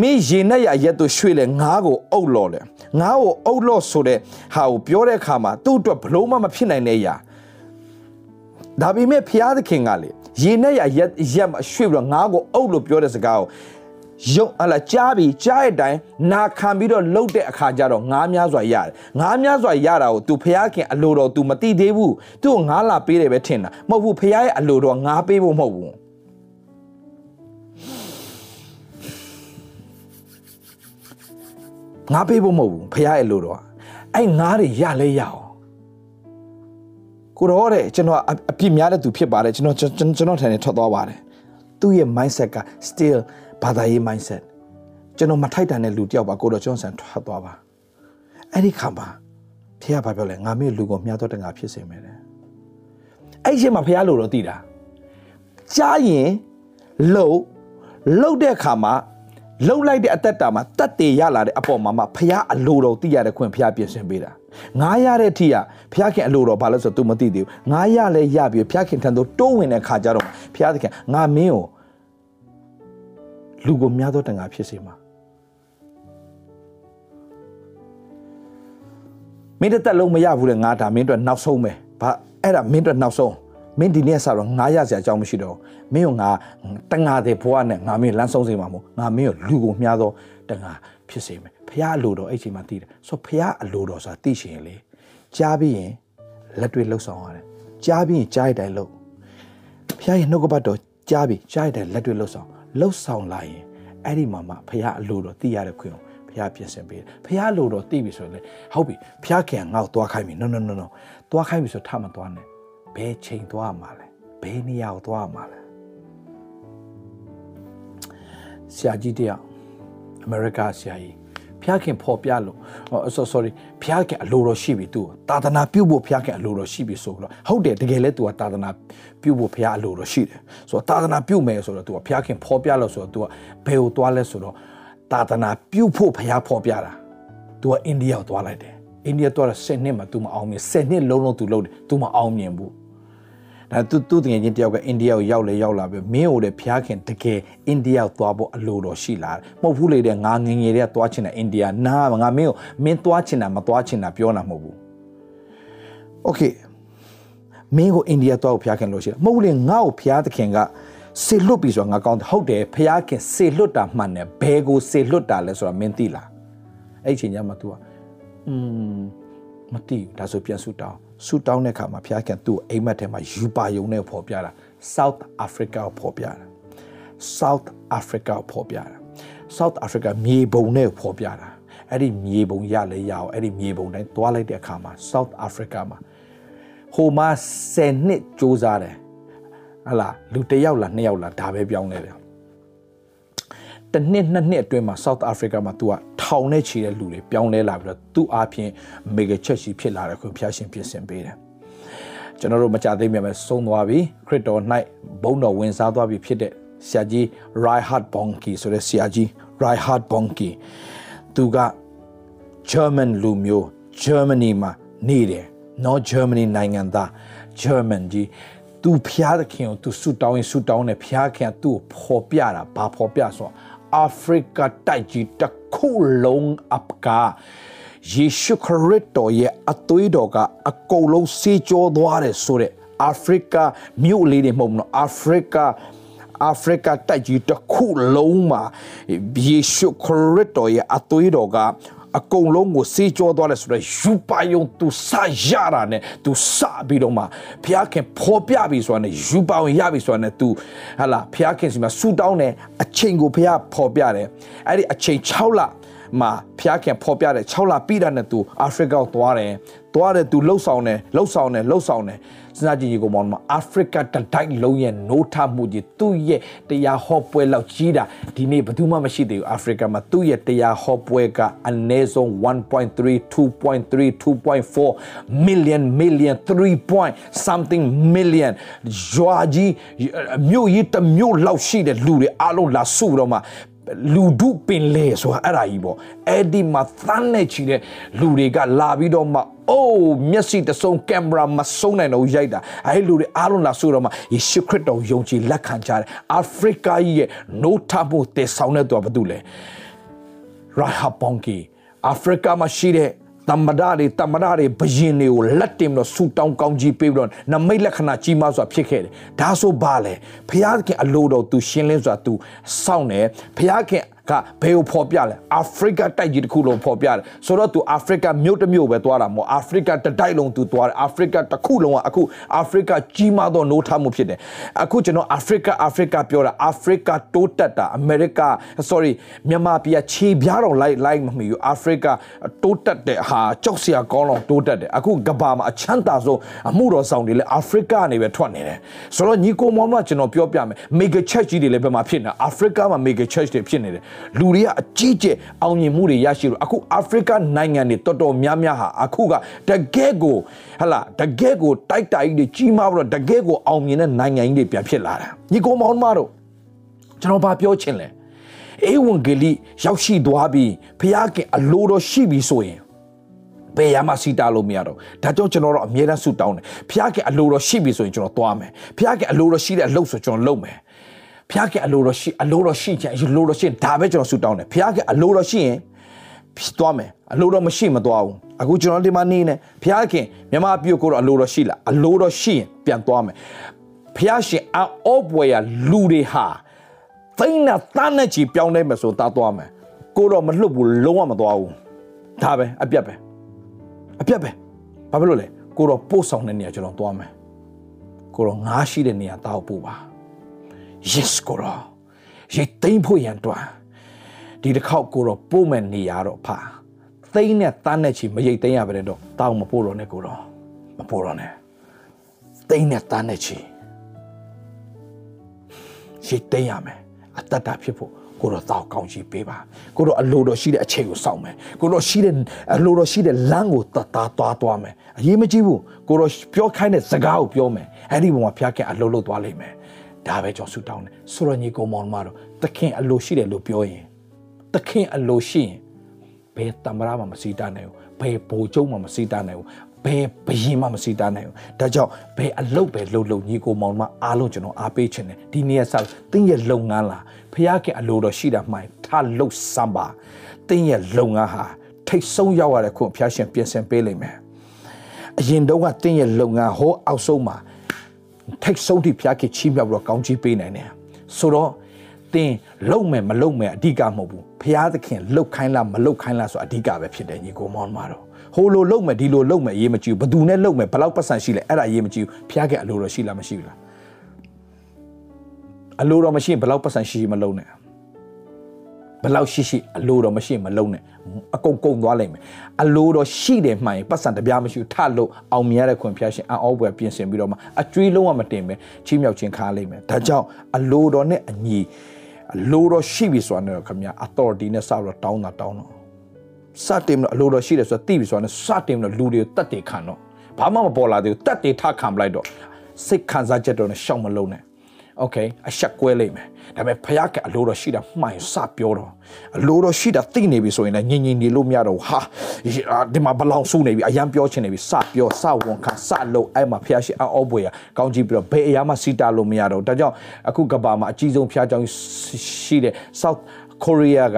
မင်းရေနဲ့ရရက်တို့ရွှေ့လဲငါးကိုအုပ်လော်လဲငါးကိုအုပ်လော့ဆိုတဲ့ဟာကိုပြောတဲ့အခါမှာသူ့အတွက်ဘလို့မှမဖြစ်နိုင်တဲ့အရာဒါပေမဲ့ဖျားသခင်ကလေရေနဲ့ရရက်ရက်ရွှေ့ပြီးတော့ငါးကိုအုပ်လို့ပြောတဲ့စကားကို ယုံဟလာကြားပြီးကြားတဲ့အတိုင်းနာခံပြီးတော့လှုပ်တဲ့အခါကျတော့ငားများစွာရတယ်ငားများစွာရတာကို तू ဖျားခင်အလိုတော် तू မတိသေးဘူးသူ့ကိုငားလာပေးတယ်ပဲထင်တာမဟုတ်ဘူးဖျားရဲ့အလိုတော်ငားပေးဖို့မဟုတ်ဘူးငါပေးဖို့မဟုတ်ဘူးဖះရဲ့လို့တော့အဲ့ငါးတွေရလဲရအောင်ကိုတော့တဲ့ကျွန်တော်အပြစ်များတဲ့သူဖြစ်ပါတယ်ကျွန်တော်ကျွန်တော်ထန်နေထွက်သွားပါတယ်သူ့ရဲ့ mindset က still ဘာသာရေး mindset ကျွန်တော်မထိုက်တန်တဲ့လူတယောက်ပါကိုတော့ကျွန်တော်ဆန်ထွက်သွားပါအဲ့ဒီခါမှာဖះဘာပြောလဲငါမေ့လူကိုမြှားတော့တငါဖြစ်စေမယ်တဲ့အဲ့ဒီချိန်မှာဖះလို့တော့တည်တာကြားရင်လှုပ်လှုပ်တဲ့ခါမှာလှုပ်လိုက်တဲ့အသက်တာမှာတတ်တည်ရလာတဲ့အပေါ်မှာမှဖះအလိုတော်သိရတဲ့ခွင့်ဖះပြင်ဆင်ပေးတာငါရတဲ့အထိကဖះခင်အလိုတော်ဘာလို့ဆိုတော့ तू မသိသေးဘူးငါရလဲရပြီးဖះခင်ထံသို့တိုးဝင်တဲ့ခါကျတော့ဖះသခင်ငါမင်းကို လူကိုများသောတန်ခါဖြစ်စေမှာမင်းတက်လုံးမရဘူးလေငါဒါမင်းတို့နောက်ဆုံးပဲဘာအဲ့ဒါမင်းတို့နောက်ဆုံးမင်းဒီနေ့ဆက်တော့ငါရစရာအကြောင်းမရှိတော့မင်းကငါတငါတဲ့ဘွားနဲ့ငါမင်းလမ်းဆုံးစေမှာမို့ငါမင်းကိုလူကိုမြားတော့တငါဖြစ်စေမယ်ဖះအလိုတော်အဲ့ချိန်မှာတည်တယ်ဆိုဖះအလိုတော်ဆိုတာသိရှင်လေကြားပြီးရင်လက်တွေ့လှုပ်ဆောင်ရတယ်ကြားပြီးရင်ကြားရတိုင်းလှုပ်ဖះရဲ့နှုတ်ကပတ်တော်ကြားပြီးကြားရတိုင်းလက်တွေ့လှုပ်ဆောင် လှုပ်ဆောင်လာရင်အဲ့ဒီမှာမှဖះအလိုတော်သိရတဲ့ခွင့်ကိုဖះပြင်ဆင်ပေးတယ်ဖះလိုတော်သိပြီဆိုရင်လေဟုတ်ပြီဖះခင်ငါ့ကိုသွားခိုင်းပြီ no no no no သွားခိုင်းပြီဆိုထမသွားနဲ့ဘယ်ချိန်သွားမှာလဲဘယ်နေရာကိုသွားမှာလဲဆရာကြီးတယောက်အမေရိကဆရာကြီး ဖျားခင်ဖော်ပြလို့ sorry ဖျားခင်အလိုတော်ရှိပြီသူတာသနာပြုတ်ဖို့ဖျားခင်အလိုတော်ရှိပြီဆိုတော့ဟုတ်တယ်တကယ်လဲ तू ကတာသနာပြုတ်ဖို့ဖျားအလိုတော်ရှိတယ်ဆိုတော့တာသနာပြုတ်မယ်ဆိုတော့ तू ကဖျားခင်ဖော်ပြလို့ဆိုတော့ तू ကဘယ်ကိုသွားလဲဆိုတော့တာသနာပြုတ်ဖို့ဖျားဖော်ပြတာ तू ကအိန္ဒိယကိုသွားလိုက်တယ်အိန္ဒိယသွားတော့10နှစ်မှ तू မအောင်မြင်10နှစ်လုံးလုံး तू လုပ်တယ် तू မအောင်မြင်ဘူး ဒါသူသူတငယ်ချင်းတယောက်ကအိန္ဒိယကိုရောက်လေရောက်လာပြီမင်းတို့တဲ့ဖျားခင်တကယ်အိန္ဒိယကိုသွားဖို့အလိုတော်ရှိလာတယ်မဟုတ်ဘူးလေတဲ့ငါငငယ်တွေကသွားချင်တာအိန္ဒိယနာငါမင်းကိုမင်းသွားချင်တာမသွားချင်တာပြောတာမဟုတ်ဘူး โอเคမင်းကိုအိန္ဒိယတော့ဖျားခင်လို့ရှိတယ်မဟုတ်လေငါ့ကိုဖျားသခင်ကစေလွတ်ပြီဆိုတာငါကောင်းတယ်ဟုတ်တယ်ဖျားခင်စေလွတ်တာမှန်တယ်ဘယ်ကိုစေလွတ်တာလဲဆိုတာမင်းသိလားအဲ့ချိန်ကျမှ तू ကอืมမသိဘူးဒါဆိုပြန်ဆူတောင်း ဆူတောင်းတဲ့အခါမှာဖျားခင်သူ့အိမ်မက်ထဲမှာယူပါယုံနဲ့ပေါ်ပြတာ South Africa ကိုပေါ်ပြတာ South Africa ကိုပေါ်ပြတာ South Africa မြေပုံနဲ့ပေါ်ပြတာအဲ့ဒီမြေပုံရလဲရအောင်အဲ့ဒီမြေပုံတိုင်းသွားလိုက်တဲ့အခါမှာ South Africa မှာဟိုမှာ10နှစ်စူးစမ်းတယ်ဟလာလူတစ်ယောက်လားနှစ်ယောက်လားဒါပဲပြောင်းလဲတယ် တနှစ်နှစ်နှစ်အတွင်းမှာ South Africa မှာ तू ကထောင်နဲ့ချီတဲ့လူတွေပြောင်းလဲလာပြီးတော့သူ့အားဖြင့် mega church ရှိဖြစ်လာတယ်ခွန်ဖျားရှင်ပြင်ဆင်ပေးတယ်ကျွန်တော်တို့မကြသေးမြဲပဲဆုံးသွားပြီခရစ်တော်၌ဘုန်းတော်ဝင်စားသွားပြီဖြစ်တဲ့ဆရာကြီး Reinhard Bonnke ဆိုတဲ့ဆရာကြီး Reinhard Bonnke သူက German လူမျိုး Germany မှာနေတယ်နော် Germany နိုင်ငံသား German ကြီးသူဖျားသခင်ကိုသူဆူတောင်းရင်ဆူတောင်းတယ်ဖျားခင်ကသူ့ကိုပေါ်ပြတာဘာပေါ်ပြဆို အာဖရိကတိုက်ကြီးတစ်ခုလုံးအပကာယေရှုခရစ်တော်ရဲ့အသွေးတော်ကအကုန်လုံးစေကြောသွားတယ်ဆိုတဲ့အာဖရိကမြို့လေးတွေမဟုတ်ဘူးနော်အာဖရိကအာဖရိကတိုက်ကြီးတစ်ခုလုံးမှာယေရှုခရစ်တော်ရဲ့အသွေးတော်က အကုန်လုံးကိုစေးကြောသွားတယ်ဆိုတော့ယူပါယုံသူစရတာနဲ့သူစပြီးတော့မှဘုရားခင်ဖော်ပြပြီဆိုတာနဲ့ယူပါယုံရပြီဆိုတာနဲ့သူဟာလာဘုရားခင်စီမှာဆူတောင်းတယ်အချိန်ကိုဘုရားဖော်ပြတယ်အဲ့ဒီအချိန်6လ မှာဖျားခင်ဖော်ပြတဲ့6လပြီးတာနဲ့သူအာဖရိကကိုသွားတယ်သွားတယ်သူလှုပ်ဆောင်တယ်လှုပ်ဆောင်တယ်လှုပ်ဆောင်တယ်စဉ်းစားကြည့်ရေကိုမောင်မှာအာဖရိကတတိုက်လုံးရဲ့နိုးထမှုကြီးသူ့ရဲ့တရားဟောပွဲလောက်ကြီးတာဒီနေ့ဘယ်သူမှမရှိသေးဘူးအာဖရိကမှာသူ့ရဲ့တရားဟောပွဲကအနည်းဆုံး1.3 2.3 2.4 million million 3 point something million ဂျွာကြီးမြို့ကြီးတစ်မြို့လောက်ရှိတဲ့လူတွေအားလုံးလာစုတော့မှ လူဒုပင်လေဆိုတာအဲ့ဒါကြီးပေါ့အဲ့ဒီမှာသန်းနဲ့ချီတဲ့လူတွေကလာပြီးတော့မှအိုးမျက်စိတစုံကင်မရာမစုံနိုင်တော့ရိုက်တာအဲ့လူတွေအားလုံးလာဆိုတော့မှယေရှုခရစ်တော်ယုံကြည်လက်ခံကြတယ်အာဖရိကကြီးရဲ့နိုးထဖို့တည်ဆောင်တဲ့သူကဘာတူလဲရာဟာပွန်ကီအာဖရိကမှာရှိတဲ့ တမ္မဒတွေတမ္မဒတွေဘယင်တွေကိုလက်တင်ပြီးတော့ဆူတောင်းကောင်းကြီးပေးပြီးတော့နမိတ်လက္ခဏာကြီးမားစွာဖြစ်ခဲ့တယ်ဒါဆိုဘာလဲဖျားခင်အလိုတော်သူရှင်းလင်းစွာသူစောင့်တယ်ဖျားခင်ကဘယ်ကိုဖော်ပြလဲအာဖရိကတိုက်ကြီးတစ်ခုလုံးဖော်ပြတယ်ဆိုတော့သူအာဖရိကမြို့တစ်မြို့ပဲသွားတာမဟုတ်အာဖရိကတစ်တိုက်လုံးသူသွားတယ်အာဖရိကတစ်ခုလုံးကအခုအာဖရိကကြီးမားသောနိုးထမှုဖြစ်တယ်အခုကျွန်တော်အာဖရိကအာဖရိကပြောတာအာဖရိကတိုးတက်တာအမေရိက sorry မြန်မာပြည်ခြေပြားတော်လိုက်လိုက်မမီဘူးအာဖရိကတိုးတက်တဲ့ဟာကြောက်စရာကောင်းတော့တိုးတက်တယ်အခုကဘာမှာအချမ်းသာဆုံးအမှုတော်ဆောင်တွေလည်းအာဖရိကနေပဲထွက်နေတယ်ဆိုတော့ညီကိုမောင်ကကျွန်တော်ပြောပြမယ် mega church ကြီးတွေလည်းဘယ်မှာဖြစ်နေအာဖရိကမှာ mega church တွေဖြစ်နေတယ်လူတွေကအကြီးကျယ်အောင်မြင်မှုတွေရရှိလို့အခုအာဖရိကနိုင်ငံတွေတော်တော်များများဟာအခုကတကယ်ကိုဟလာတကယ်ကိုတိုက်တိုက်တွေကြီးမားပြီးတော့တကယ်ကိုအောင်မြင်တဲ့နိုင်ငံကြီးတွေပြန်ဖြစ်လာတာညီကောင်မောင်မတို့ကျွန်တော်ဘာပြောချင်လဲအေဝံဂေလိရောက်ရှိသွားပြီးဖခင်အလိုတော်ရှိပြီဆိုရင်ဘယ်ရမှစီတာလို့မရတော့ဒါကြောင့်ကျွန်တော်တို့အမြဲတမ်းဆုတောင်းတယ်ဖခင်အလိုတော်ရှိပြီဆိုရင်ကျွန်တော်သွားမယ်ဖခင်အလိုတော်ရှိတဲ့အလုပ်ဆိုကျွန်တော်လုပ်မယ် ဖျားခင်အလိုတော်ရှိအလိုတော်ရှိချင်အလိုတော်ရှိဒါပဲကျွန်တော်ဆူတောင်းတယ်ဖျားခင်အလိုတော်ရှိရင်သွားမယ်အလိုတော်မရှိမသွားဘူးအခုကျွန်တော်ဒီမှာနေနေဖျားခင်မြမပြုတ်ကိုတော့အလိုတော်ရှိလားအလိုတော်ရှိရင်ပြန်သွားမယ်ဖျားရှင်အော့ပွဲရလူတွေဟာသိန်းနဲ့တန်းနဲ့ချီပြောင်းနေမယ်ဆိုတာသွားမယ်ကိုတော့မလွတ်ဘူးလုံးဝမသွားဘူးဒါပဲအပြတ်ပဲအပြတ်ပဲဘာဖြစ်လို့လဲကိုတော့ပို့ဆောင်တဲ့နေရာကျွန်တော်သွားမယ်ကိုတော့ငားရှိတဲ့နေရာတောက်ပို့ပါ yes ကိုရောရိတ်သိမ့်ဖို့ရန်တွားဒီတစ်ခေါက်ကိုရောပို့မဲ့နေရတော့ဖာသိမ့်နဲ့တန်းနဲ့ချီမရိတ်သိမ့်ရပါနဲ့တော့တောင်းမပို့တော့နဲ့ကိုရောမပို့တော့နဲ့သိမ့်နဲ့တန်းနဲ့ချီရိတ်သိမ့်ရမယ်အတ္တတာဖြစ်ဖို့ကိုတော့တောက်ကောင်းချီပေးပါကိုတော့အလိုတော်ရှိတဲ့အချိန်ကိုစောင့်မယ်ကိုတော့ရှိတဲ့အလိုတော်ရှိတဲ့လမ်းကိုတတ်သားသွားသွားမယ်အရေးမကြီးဘူးကိုတော့ပြောခိုင်းတဲ့စကားကိုပြောမယ်အဲ့ဒီပုံမှာဖျားခင်အလိုလုပ်သွားလိမ့်မယ် ဒါပဲကျွန်တော်ဆူတောင်းတယ်ဆိုတော့ညီကောင်မောင်မတော်သခင်အလိုရှိတယ်လို့ပြောရင်သခင်အလိုရှိရင်ဘယ်တမရမှမစီတာနိုင်ဘူးဘယ်ဘိုလ်ချုပ်မှမစီတာနိုင်ဘူးဘယ်ဘရင်မှမစီတာနိုင်ဘူးဒါကြောင့်ဘယ်အလုပ်ပဲလုပ်လို့ညီကိုမောင်မအားလုံးကျွန်တော်အားပေးခြင်းတယ်ဒီနေ့ဆက်တင်းရဲ့လုပ်ငန်းလားဖះခင်အလိုတော်ရှိတာမှန်ထားလှုပ်စမ်းပါတင်းရဲ့လုပ်ငန်းဟာထိတ်ဆုံးရောက်ရတဲ့ခုဖះရှင်ပြင်ဆင်ပေးလိမ့်မယ်အရင်တော့ကတင်းရဲ့လုပ်ငန်းဟောအောက်ဆုံးမှာ ထိတ်ဆုံးထိဖျားခင်ချီးမြှောက်ပြီးတော့ကောင်းချီးပေးနိုင်တယ်ဆိုတော့တင်းလုံမယ်မလုံမယ်အဓိကမဟုတ်ဘူးဖျားသခင်လှုပ်ခိုင်းလားမလှုပ်ခိုင်းလားဆိုအဓိကပဲဖြစ်တယ်ညီကိုမောင်မတော်ဟိုလိုလုံမယ်ဒီလိုလုံမယ်အရေးမကြီးဘူးဘယ်သူနဲ့လုံမယ်ဘယ်လောက်ပတ်စံရှိလဲအဲ့ဒါအရေးမကြီးဘူးဖျားခင်အလိုတော်ရှိလားမရှိဘူးလားအလိုတော်မရှိရင်ဘယ်လောက်ပတ်စံရှိရှိမလုံနဲ့ ဘယ်လောက်ရှိရှိအလိုတော်မရှိရင်မလုံနဲ့အကုန်ကုန်သွားလိမ့်မယ်အလိုတော်ရှိတယ်မှန်ရင်ပတ်စံတပြားမရှိဘူးထလို့အောင်မြင်ရတဲ့ခွင့်ဖျားရှင်အံ့ဩဖွယ်ပြင်ဆင်ပြီးတော့မှအကျွေးလုံးဝမတင်ပဲချီးမြှောက်ခြင်းခါလိမ့်မယ်ဒါကြောင့်အလိုတော်နဲ့အညီအလိုတော်ရှိပြီဆိုတာနဲ့တော့ခင်ဗျာ authority နဲ့စတော့တောင်းတာတောင်းတော့စတင်မလို့အလိုတော်ရှိတယ်ဆိုတာသိပြီဆိုတာနဲ့စတင်မလို့လူတွေကိုတတ်တယ်ခံတော့ဘာမှမပေါ်လာသေးဘူးတတ်တယ်ထခံပလိုက်တော့စိတ်ခံစားချက်တော့နဲ့ရှောက်မလုံးနဲ့ โอเคအဆက်ကွဲလိမ့်မယ်ဒါပေမဲ့ဖခင်ကအလိုတော်ရှိတာမှန်စပြောတော့အလိုတော်ရှိတာသိနေပြီဆိုရင်လည်းညင်ညင်နေလို့မရတော့ဟာဒီမှာဘလောင်စုနေပြီအရန်ပြောချင်နေပြီစပြောစဝန်ခံစလို့အဲ့မှာဖခင်ရှိအောဘွေရကောင်းကြည့်ပြီးတော့ဘယ်အရာမှစီတာလို့မရတော့ဒါကြောင့်အခုကဘာမှာအကြီးဆုံးဖခင်ကြောင့်ရှိတဲ့ South ကိုရီးယားက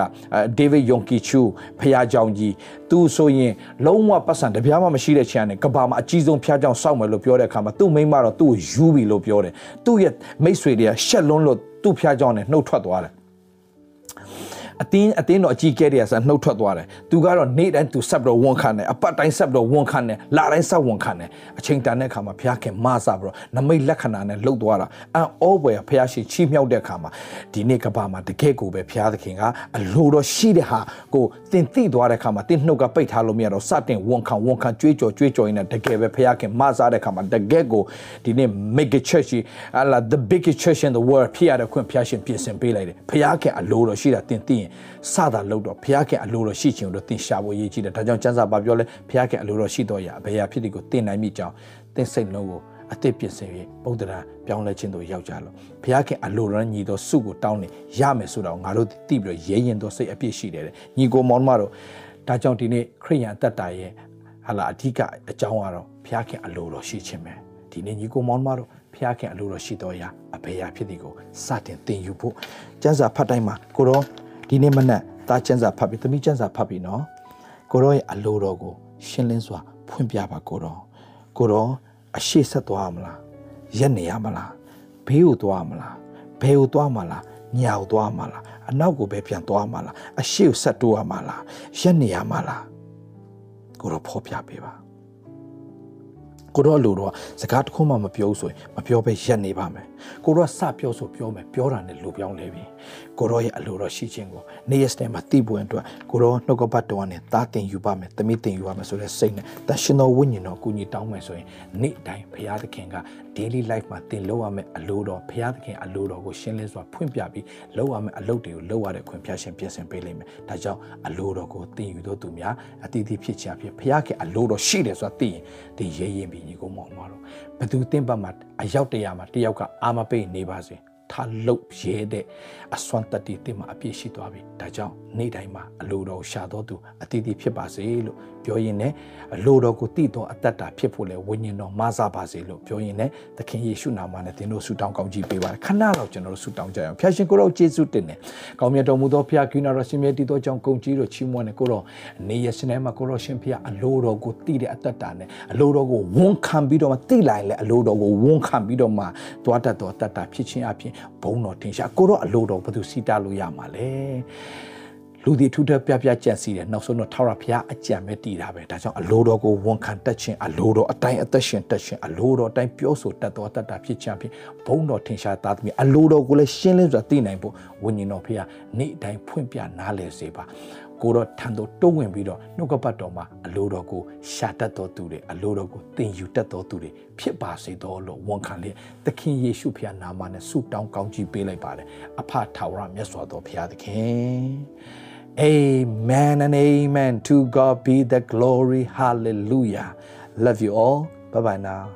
ဒေးဗစ်ယွန်ကီချူဖျားကြောင်ကြီးသူဆိုရင်လုံးဝပတ်စံတပြားမှမရှိတဲ့ချန်နဲ့ကဘာမှာအကြီးဆုံးဖျားကြောင်စောက်မယ်လို့ပြောတဲ့အခါမှာသူ့မိန်းမတော့သူ့ကိုယူပြီလို့ပြောတယ်သူ့ရဲ့မိတ်ဆွေတွေကရှက်လွန်းလို့သူ့ဖျားကြောင်နဲ့နှုတ်ထွက်သွားတယ် အတင်းအတင်းတော့အကြီးကဲတွေကဆိုနှုတ်ထွက်သွားတယ်သူကတော့နေ့တိုင်းသူဆက်ပြီးတော့ဝန်ခံတယ်အပတ်တိုင်းဆက်ပြီးတော့ဝန်ခံတယ်လတိုင်းဆက်ဝန်ခံတယ်အချိန်တန်တဲ့အခါမှာဘုရားခင်မဆပြီးတော့နမိတ်လက္ခဏာနဲ့လှုပ်သွားတာအံ့ဩဖွယ်ဘုရားရှင်ချီးမြှောက်တဲ့အခါမှာဒီနေ့ကဘာမှာတကယ်ကိုပဲဘုရားသခင်ကအလိုတော်ရှိတဲ့ဟာကိုတင်သိသွားတဲ့အခါမှာတင်နှုတ်ကပိတ်ထားလို့မရတော့စတင်ဝန်ခံဝန်ခံကြွေးကြော်ကြွေးကြော်ရင်းနဲ့တကယ်ပဲဘုရားခင်မဆတဲ့အခါမှာတကယ်ကိုဒီနေ့ make a church အလား the biggest church in the world ဖြစ်ရတဲ့ခွင့်ဘုရားရှင်ပြင်ဆင်ပေးလိုက်တယ်ဘုရားခင်အလိုတော်ရှိတာတင်သိရင်စတာလို့တော့ဘုရားခင်အလိုတော်ရှိခြင်းကိုသင်ရှာဖို့ရည်ကြည့်တယ်ဒါကြောင့်ကျမ်းစာဘာပြောလဲဘုရားခင်အလိုတော်ရှိတော့ရဘယ်ရာဖြစ်ဒီကိုသင်နိုင်မိကြောင်းသင်စိတ်လုံးကိုအသစ်ပြင်ဆင်ပြီးဗုဒ္ဓရာပြောင်းလဲခြင်းတို့ရောက်ကြလို့ဘုရားခင်အလိုတော်ညီတော်စုကိုတောင်းနေရမယ်ဆိုတော့ငါတို့သိပြီးတော့ရဲရင်တော်စိတ်အပြည့်ရှိတယ်ညီကိုမောင်မတို့ဒါကြောင့်ဒီနေ့ခရိယန်အသက်တာရဲ့ဟာလာအဓိကအကြောင်းကတော့ဘုရားခင်အလိုတော်ရှိခြင်းပဲဒီနေ့ညီကိုမောင်မတို့ဖျားခင်အလိုတော်ရှိတော်ရာအဘေရာဖြစ်သည်ကိုစတင်သင်ယူဖို့ကျမ်းစာဖတ်တိုင်းမှာကိုရော ဒီနေ့မနက်သားကျမ်းစာဖတ်ပြီးသမီးကျမ်းစာဖတ်ပြီးနော်ကိုရောရဲ့အလိုတော်ကို ရှင်းလင်းစွာဖွင့်ပြပါကိုရောကိုရောအရှိဆက်သွားမလားရက်နေရမလားဘေးကိုသွားမလားဘယ်ကိုသွားမလားညာကိုသွားမလားအနောက်ကိုပဲပြန်သွားမလားအရှိကိုဆက်တိုးရမလားရက်နေရမလားကိုရောဖော်ပြပေးပါကိုတော့လူတော့စကားတစ်ခုမှမပြောဆိုရင်မပြောဘဲရက်နေပါမယ် ကိုတော့စပြောဆိုပြောမယ်ပြောတာနဲ့လူပြောင်းလဲပြီကိုတော့ရဲ့အလိုတော်ရှိခြင်းကိုနေ့ရက်နဲ့မှာတည်ပွင့်အတွက်ကိုတော့နှုတ်ကပတ်တော်နဲ့တားတင်ယူပါမယ်တမိတင်ယူပါမယ်ဆိုတဲ့စိတ်နဲ့တရှင်တော်ဝိညာဉ်တော်ကိုညီတောင်းမယ်ဆိုရင်နေ့တိုင်းဘုရားသခင်က daily life မှာတင်လို့ရမယ်အလိုတော်ဘုရားသခင်အလိုတော်ကိုရှင်းလင်းစွာဖွင့်ပြပြီးလုပ်ရမယ်အလုပ်တွေကိုလုပ်ရတဲ့ခွင့်ဖျားရှင်ပြင်ဆင်ပေးလိမ့်မယ်ဒါကြောင့်အလိုတော်ကိုတင်ယူတော့သူများအတီးတီးဖြစ်ချင်ဖြစ်ဘုရားခင်အလိုတော်ရှိတယ်ဆိုတာသိရင်ဒီရဲရင်ပြီးညီကိုမောင်မတော်ဘသူတင်ပတ်မှာအရောက်တရာမှာတယောက်ကအာမပိတ်နေပါစေထားလုတ်ရဲတဲ့အစွမ်းတတ္တိတင်မှာအပြည့်ရှိသွားပြီဒါကြောင့်နေ့တိုင်းမှာအလိုတော်ရှာတော်သူအတီးတီးဖြစ်ပါစေလို့ပြောရင်းနဲ့အလိုတော်ကိုတည်တော်အသက်တာဖြစ်ဖို့လဲဝိညာဉ်တော်မဆပါစေလို့ပြောရင်းနဲ့သခင်ယေရှုနာမနဲ့သင်တို့ဆုတောင်းကောင်းကြီးပေးပါခဏတော့ကျွန်တော်တို့ဆုတောင်းကြရအောင်ဖျာရှင်ကိုတော့ယေရှုတင်တယ်ကောင်းမြတ်တော်မူသောဖျာကိနာတော်ရှင်မြတ်တည်သောကြောင့်ကုန်ကြီးတို့ချီးမွမ်းတယ်ကိုတော့နေရစနေမှာကိုတော့ရှင်ဖျာအလိုတော်ကိုတည်တဲ့အသက်တာနဲ့အလိုတော်ကိုဝန်ခံပြီးတော့မှတည်လိုက်လဲအလိုတော်ကိုဝန်ခံပြီးတော့မှသွားတတ်တော်အသက်တာဖြစ်ခြင်းအပြင်ဘုံတော်တင်ရှားကိုတော့အလိုတော်ဘယ်သူစီတာလို့ရမှာလဲ လူဒီထူထပြပြကြံစီတယ်နောက်ဆုံးတော့ထာဝရဘုရားအကြံပဲတည်တာပဲဒါကြောင့်အလိုတော်ကိုဝန်ခံတတ်ခြင်းအလိုတော်အတိုင်းအသက်ရှင်တတ်ခြင်းအလိုတော်အတိုင်းပြောဆိုတတ်တော်တတ်တာဖြစ်ခြင်းဖြင့်ဘုံတော်ထင်ရှားသားသမီးအလိုတော်ကိုလည်းရှင်းလင်းစွာသိနိုင်ဖို့ဝိညာဉ်တော်ဘုရားနေ့တိုင်းဖွင့်ပြနားလည်စေပါကိုတော့ထံသို့တိုးဝင်ပြီးတော့နှုတ်ကပတ်တော်မှာအလိုတော်ကိုရှာတတ်တော်သူတွေအလိုတော်ကိုသင်ယူတတ်တော်သူတွေဖြစ်ပါစေတော်လို့ဝန်ခံလျက်သခင်ယေရှုဖခင်နာမနဲ့ဆုတောင်းကောင်းချီးပေးလိုက်ပါတယ်အဖထာဝရမြတ်စွာသောဘုရားသခင် Amen and amen. To God be the glory. Hallelujah. Love you all. Bye bye now.